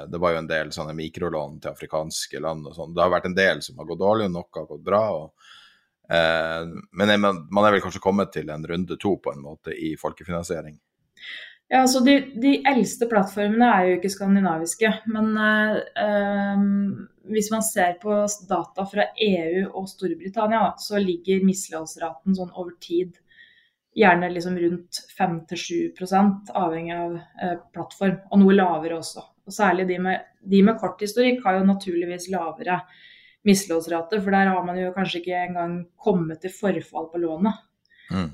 Det var jo en del sånne mikrolån til afrikanske land og sånn. Det har vært en del som har gått dårlig, og noe har gått bra. og men man er vel kanskje kommet til en runde to på en måte i folkefinansiering? Ja, altså de, de, eldste plattformene er jo ikke skandinaviske. Men uh, hvis man ser på data fra EU og Storbritannia, så ligger misligholdsraten sånn over tid gjerne liksom rundt 5-7 avhengig av eh, plattform, og noe lavere også. Og Særlig de med, de med kort historikk har jo naturligvis lavere misligholdsrate, for der har man jo kanskje ikke engang kommet til forfall på lånet. Mm.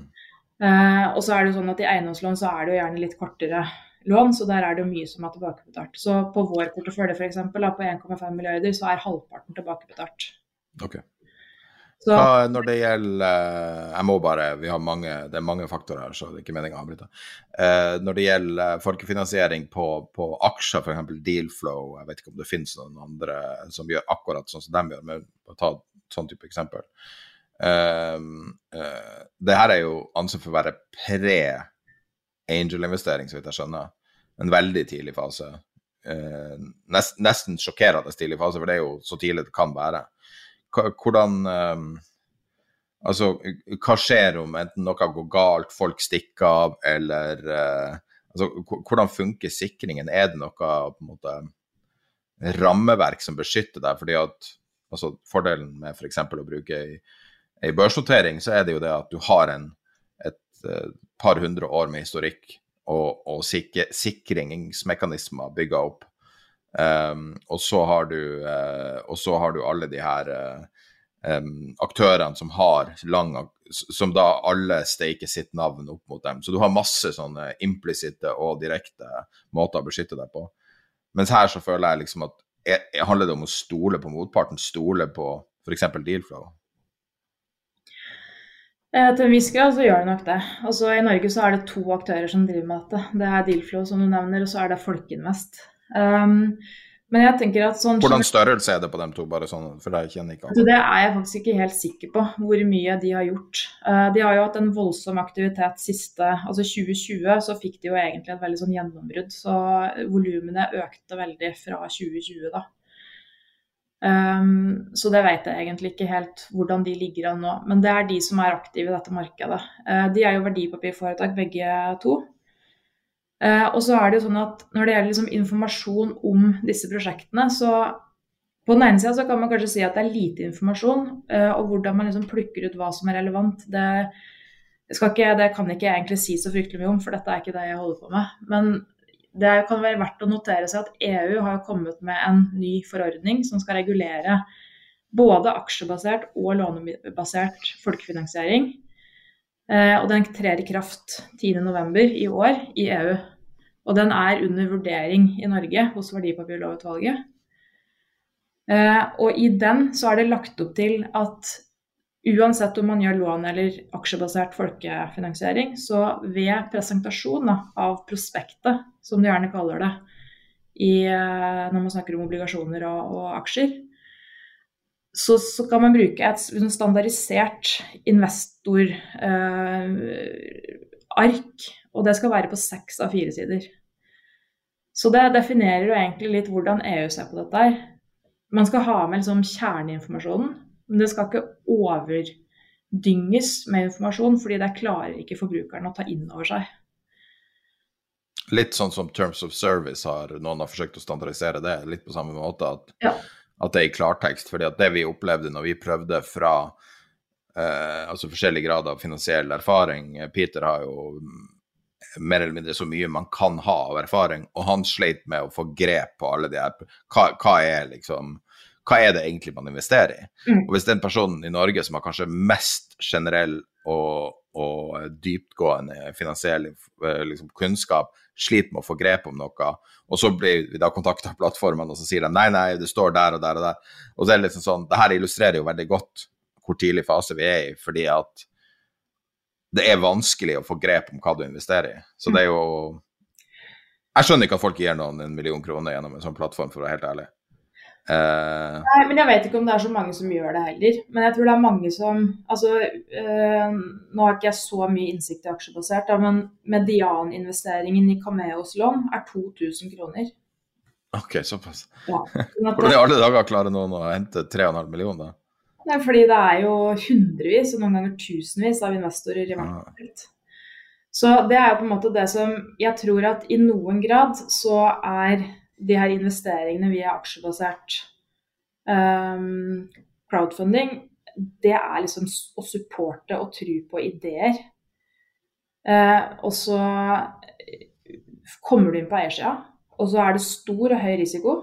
Eh, og så er det jo sånn at I eiendomslån så er det jo gjerne litt kortere lån, så der er det jo mye som er tilbakebetalt. Så på vår portefølje f.eks. på 1,5 milliarder, så er halvparten tilbakebetalt. Okay. Så, Hva, når det gjelder Jeg må bare Vi har mange, det er mange faktorer her, så det er ikke meningen å avbryte. Uh, når det gjelder folkefinansiering på, på aksjer, f.eks. Dealflow, jeg vet ikke om det finnes noen andre som gjør akkurat sånn som de gjør, men ta sånn type eksempel. Uh, uh, det her er jo ansett for å være pre-angel-investering, så vidt jeg skjønner. En veldig tidlig fase. Eh, nest, nesten sjokkerende tidlig fase, for det er jo så tidlig det kan være. Hvordan eh, Altså, hva skjer om enten noe går galt, folk stikker av, eller altså, Hvordan funker sikringen? Er det noe på en måte rammeverk som beskytter deg? fordi at altså, Fordelen med f.eks. Å bruke i i børsnotering så er det jo det at du har en, et uh, par hundre år med historikk og, og sikre, sikringsmekanismer bygga opp. Um, og, så du, uh, og så har du alle de her uh, um, aktørene som har lang Som da alle steiker sitt navn opp mot dem. Så du har masse sånne implisitte og direkte måter å beskytte deg på. Mens her så føler jeg liksom at jeg, jeg handler det om å stole på motparten, stole på f.eks. dealflow. Eh, til en viss grad så gjør det nok det. Altså, I Norge så er det to aktører som driver med dette. Det er Dealflow, som du nevner, og så er det Folkeinvest. Um, men jeg tenker at sånn... Hvordan størrelse er det på dem to? bare sånn, for Det kjenner ikke altså, Det er jeg faktisk ikke helt sikker på, hvor mye de har gjort. Uh, de har jo hatt en voldsom aktivitet siste altså 2020 så fikk de jo egentlig et veldig sånn gjennombrudd. Så volumene økte veldig fra 2020 da. Um, så det vet jeg egentlig ikke helt hvordan de ligger an nå. Men det er de som er aktive i dette markedet. Uh, de er jo verdipapirforetak begge to. Uh, og så er det jo sånn at når det gjelder liksom informasjon om disse prosjektene, så på den ene sida så kan man kanskje si at det er lite informasjon, uh, og hvordan man liksom plukker ut hva som er relevant. Det, ikke, det kan ikke jeg egentlig si så fryktelig mye om, for dette er ikke det jeg holder på med. Men det kan være verdt å notere seg at EU har kommet med en ny forordning som skal regulere både aksjebasert og lånebasert folkefinansiering. Eh, og den trer i kraft 10.11. i år i EU. Og den er under vurdering i Norge hos Verdipapirlovutvalget. Eh, og i den så er det lagt opp til at Uansett om man gjør lån eller aksjebasert folkefinansiering, så ved presentasjon av prospektet, som du gjerne kaller det i, eh, når man snakker om obligasjoner og, og aksjer, så, så, kan man bruke et standardisert investorark, eh, og det skal være på seks av fire sider. Så det definerer jo egentlig litt hvordan EU ser på dette. Man skal ha med liksom kjerneinformasjonen, men det skal ikke overdynges med informasjon, fordi det klarer ikke forbrukeren å ta inn over seg. Litt sånn som Terms of Service har noen har forsøkt å standardisere det, litt på samme måte. At, ja. at det er i klartekst. fordi at det vi opplevde når vi prøvde fra eh, altså forskjellig grad av finansiell erfaring Peter har jo mer eller mindre så mye man kan ha av erfaring, og han sleit med å få grep på alle de her Hva, hva er liksom hva er det egentlig man investerer i? Mm. Og hvis den personen i Norge som har kanskje mest generell og, og dyptgående finansiell eh, liksom, kunnskap, sliter med å få grep om noe, og så blir vi da kontakta av plattformene, og så sier de nei, nei, det står der og der og der. Og så er det liksom sånn, det her illustrerer jo veldig godt hvor tidlig fase vi er i, fordi at det er vanskelig å få grep om hva du investerer i. Så det er jo Jeg skjønner ikke at folk gir noen en million kroner gjennom en sånn plattform, for å være helt ærlig. Eh, Nei, men Jeg vet ikke om det er så mange som gjør det heller. Men jeg tror det er mange som altså, øh, Nå har ikke jeg så mye innsikt i aksjebasert, da, men medianinvesteringen i Cameos lån er 2000 kroner. OK, såpass. Ja, sånn Hvordan i alle dager klarer noen å hente 3,5 millioner? det er fordi det er jo hundrevis og noen ganger tusenvis av investorer i hvert Ah. Så det er jo på en måte det som Jeg tror at i noen grad så er de her investeringene via aksjebasert um, crowdfunding, det er liksom å supporte og tro på ideer. Uh, og så kommer du inn på eiersida, og så er det stor og høy risiko.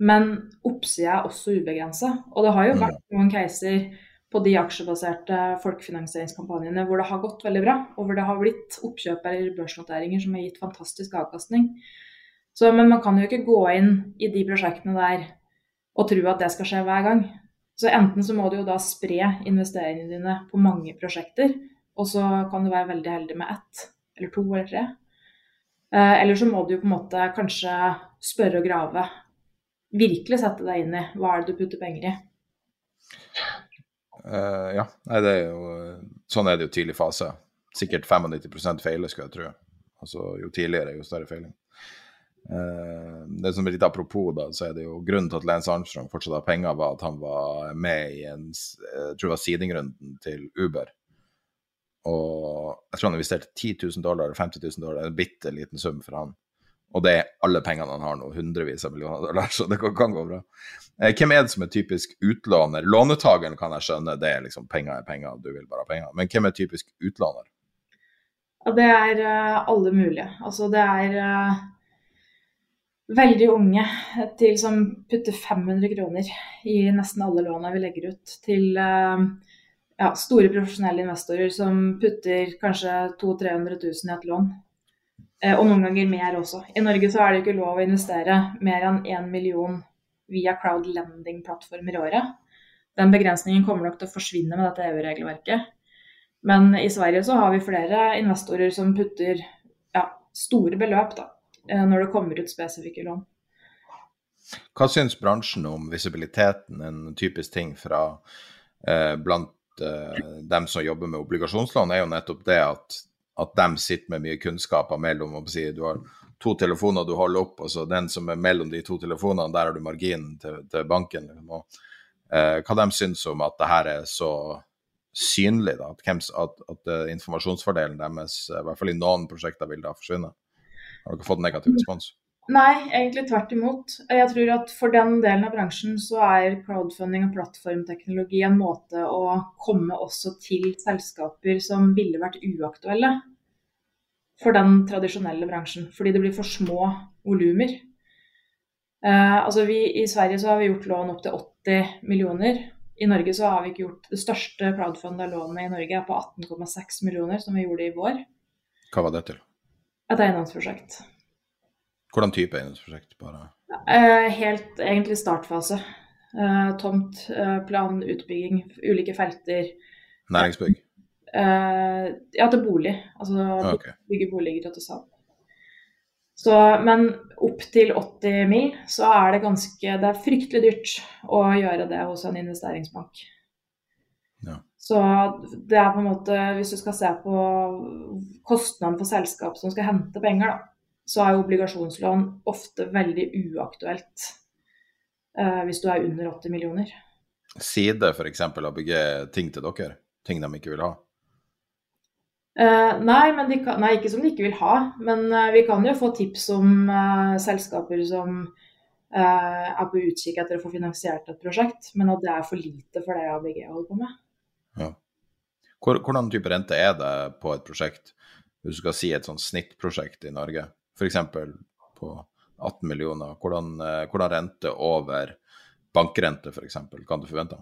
Men oppsida er også ubegrensa. Og det har jo vært noen caser på de aksjebaserte folkefinansieringskampanjene hvor det har gått veldig bra, og hvor det har blitt oppkjøp eller børsnoteringer som har gitt fantastisk avkastning. Så, men man kan jo ikke gå inn i de prosjektene der og tro at det skal skje hver gang. Så enten så må du jo da spre investeringene dine på mange prosjekter, og så kan du være veldig heldig med ett eller to eller tre. Eh, eller så må du jo på en måte kanskje spørre og grave. Virkelig sette deg inn i hva er det du putter penger i. Uh, ja, Nei, det er jo, sånn er det jo tidlig fase. Sikkert 95% feiler, skal jeg tro. Altså, jo tidligere, jo større feiling. Eh, det som er litt apropos, da, så er det jo grunnen til at Lance Armstrong fortsatt har penger, var at han var med i en jeg tror det var seedingrunden til Uber. Og jeg tror han investerte 10 000 dollar, 50 000 dollar, en bitte liten sum for han. Og det er alle pengene han har nå, hundrevis av millioner dollar, så det kan, gå bra. Eh, hvem er det som er typisk utlåner? Lånetakeren kan jeg skjønne, det er liksom penger er penger, du vil bare ha penger. Men hvem er typisk utlåner? Ja, det er eh, alle mulige. Altså det er veldig unge til som putter 500 kroner i nesten alle låna vi legger ut, til eh, ja, store profesjonelle investorer som putter kanskje 200 000-300 000 i et lån. Eh, og noen ganger mer også. I Norge så er det ikke lov å investere mer enn 1 million via crowdlending-plattformer i året. Den begrensningen kommer nok til å forsvinne med dette EU-regelverket. Men i Sverige så har vi flere investorer som putter ja, store beløp da, når det kommer ut spesifikke lån. Hva syns bransjen om visibiliteten, en typisk ting fra eh, blant eh, dem som jobber med obligasjonslån, er jo nettopp det at, at de sitter med mye kunnskaper mellom å si, Du har to telefoner du holder opp, og så den som er mellom de to telefonene, der har du marginen til, til banken. Liksom. Og, eh, hva de syns om at det her er så synlig, da, at, at, at eh, informasjonsfordelen deres, eh, i hvert fall i noen prosjekter, vil da forsvinne. Har dere fått negativ respons? Nei, egentlig tvert imot. Jeg tror at for den delen av bransjen så er crowdfunding og plattformteknologi en måte å komme også til selskaper som ville vært uaktuelle for den tradisjonelle bransjen. Fordi det blir for små volumer. Eh, altså vi, I Sverige så har vi gjort lån opp til 80 millioner. I Norge så har vi ikke gjort Det største crowdfunda lånet i Norge er på 18,6 millioner, som vi gjorde i vår. Hva var det til? Et eiendomsprosjekt. Hvordan type eiendomsprosjekt? Bare Eh, helt egentlig startfase. Eh, tomt, eh, plan, utbygging, ulike felter. næringsbygg? Ja, til bolig. Altså okay. bygge boliger til salg. Så, men opp til 80 mil så er det ganske Det er fryktelig dyrt å gjøre det hos en investeringsbank. Ja. Så det er på en måte Hvis du skal se på kostnaden for selskap som skal hente penger, da, så er jo obligasjonslån ofte veldig uaktuelt eh, hvis du er under 80 millioner. Side f.eks. å bygge ting til dere? Ting de ikke vil ha? Eh, nei, kan, nei, ikke som de ikke vil ha. Men eh, vi kan jo få tips om eh, selskaper som eh, er på utkikk etter å få finansiert et prosjekt, men at det er for lite for det ABG holder på med. Ja. Hvordan type rente er det på et prosjekt, hvis du skal si et sånt snittprosjekt i Norge? F.eks. på 18 millioner. Hvordan, eh, hvordan rente over bankrente f.eks. kan du forvente?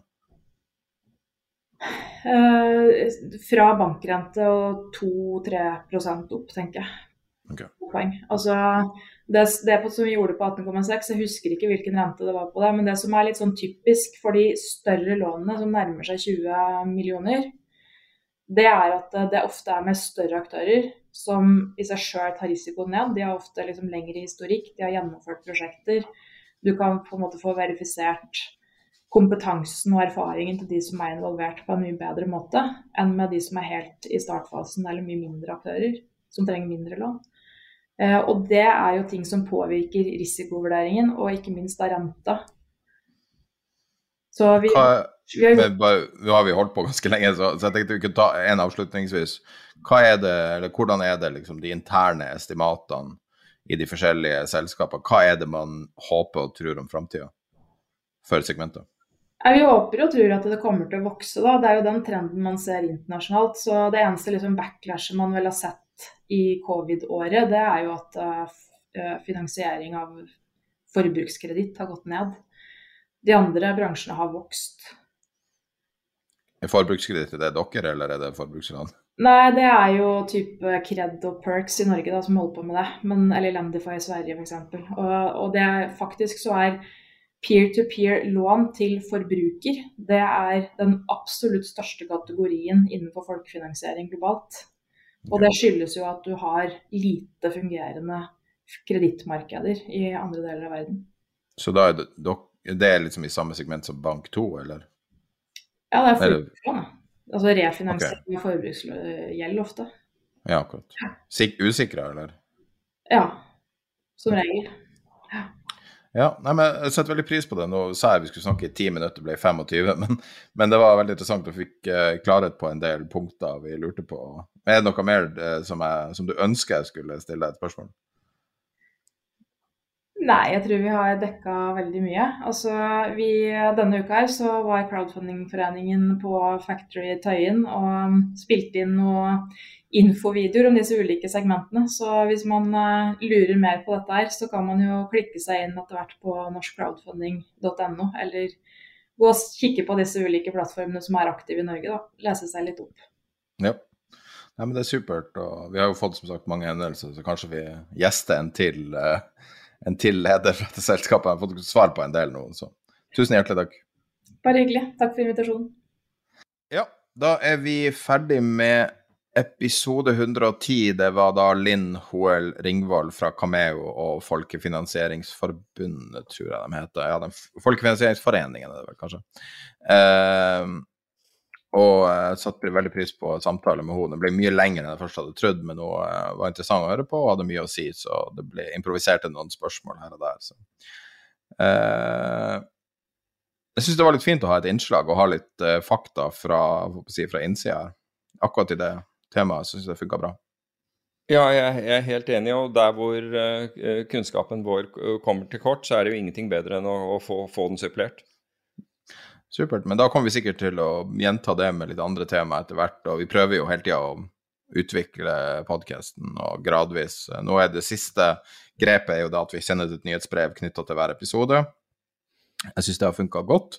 Eh, fra bankrente og 2-3% opp, tenker jeg. Okay. Poeng. Altså, det, det som vi gjorde på 18,6, jeg husker ikke hvilken rente det var på det, men det som er litt sånn typisk for de større lånene som nærmer seg 20 millioner, det er at det ofte er med større aktører som i seg sjøl tar risikoen ned. De har ofte liksom lengre historikk, de har gjennomført prosjekter. Du kan på en måte få verifisert kompetansen og erfaringen til de som er involvert på en mye bedre måte enn med de som er helt i startfasen eller mye mindre aktører som trenger mindre lån. Eh, og det er jo ting som påvirker risikovurderingen, og ikke minst da renta. Så vi, Hva, vi, har, bare, nå har vi holdt på ganske lenge, så, så jeg tenkte vi kunne ta en avslutningsvis. Hva er det, eller Hvordan er det liksom de interne estimatene i de forskjellige selskapene? Hva er det man håper og tror om framtida for segmentet? Vi håper og tror at det kommer til å vokse. Da. Det er jo den trenden man ser internasjonalt. Så det eneste liksom backlashet man vel har sett i covid-året, det er jo at uh, finansiering av forbrukskreditt har gått ned. De andre bransjene har vokst. Er forbrukskreditt det dere, eller er det forbrukslån? Nei, det er jo type Kred og Perks i Norge da, som holder på med det. Men, eller Lendify i Sverige f.eks. Og, og det er, faktisk så er peer-to-peer-lån til forbruker, det er den absolutt største kategorien innenfor folkefinansiering globalt. Og det skyldes jo at du har lite fungerende kredittmarkeder i andre deler av verden. Så da er det, det er liksom i samme segment som Bank2, eller? Ja, det er forbrukslån. Altså refinansiering okay. av forbruksgjeld ofte. Ja, akkurat. Sik usikra, eller? Ja, som regel. Ja, nei, men Jeg setter veldig pris på det. Nå sa jeg vi skulle snakke i ti minutter, ble 25. Men, men det var veldig interessant og fikk uh, klarhet på en del punkter vi lurte på. Er det noe mer uh, som, jeg, som, du ønsker jeg skulle stille deg et spørsmål? Nei, jeg tror vi har dekka veldig mye. Altså, vi, denne uka her så var Crowdfundingforeningen på Factory Tøyen og spilte inn noen infovideoer om disse ulike segmentene. Så hvis man uh, lurer mer på dette her, så kan man jo klikke seg inn etter hvert på norskcrowdfunding.no, eller gå og kikke på disse ulike plattformene som er aktive i Norge, da. Lese seg litt opp. Ja. ja men det er supert. Og vi har jo fått som sagt mange hendelser, så kanskje vi gjester en til, uh, en til leder fra dette selskapet. Jeg har fått svar på en del nå, så tusen hjertelig takk. Bare hyggelig. Takk for invitasjonen. Ja, da er vi ferdig med Episode 110, det var da Linn Hoel Ringvold fra Cameo og Folkefinansieringsforbundet, tror jeg de heter. Ja, den Folkefinansieringsforeningen er det vel, kanskje. Eh, og jeg satte veldig pris på samtalen med henne. Det ble mye lengre enn jeg først hadde trodd, men hun eh, var interessant å høre på og hadde mye å si, så det ble improviserte noen spørsmål her og der. Så. Eh, jeg syns det var litt fint å ha et innslag og ha litt uh, fakta fra, si, fra innsida her. Akkurat i det temaet syns jeg det funka bra. Ja, jeg, er helt enig. Og der hvor uh, kunnskapen vår kommer til kort, så er det jo ingenting bedre enn å, å få, få, den supplert. Supert. Men da kommer vi sikkert til å gjenta det med litt andre tema etter hvert. Og vi prøver jo hele tida å utvikle podkasten og gradvis. Nå er det siste grepet er jo da at vi sender et nyhetsbrev knytta til hver episode. Jeg syns det har funka godt.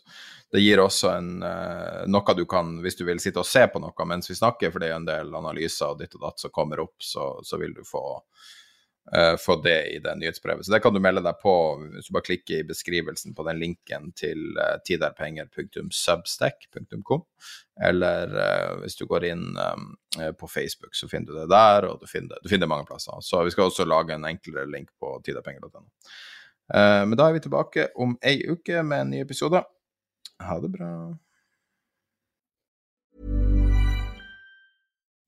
Det gir også en, uh, noe du kan, hvis du vil sitte og se på noe mens vi snakker, for det er en del analyser og ditt og datt som kommer opp, så, så vil du få, uh, få, det i det nyhetsbrevet. Så det kan du melde deg på hvis du bare klikker i beskrivelsen på den linken til uh, tiderpenger.substack.com, eller uh, hvis du går inn på Facebook, så finner du det der, og du finner, du finner det mange plasser. Så vi skal også lage en enklere link på tiderpenger.no. men da er vi tilbake om ei uke med en ny episode. Ha det bra.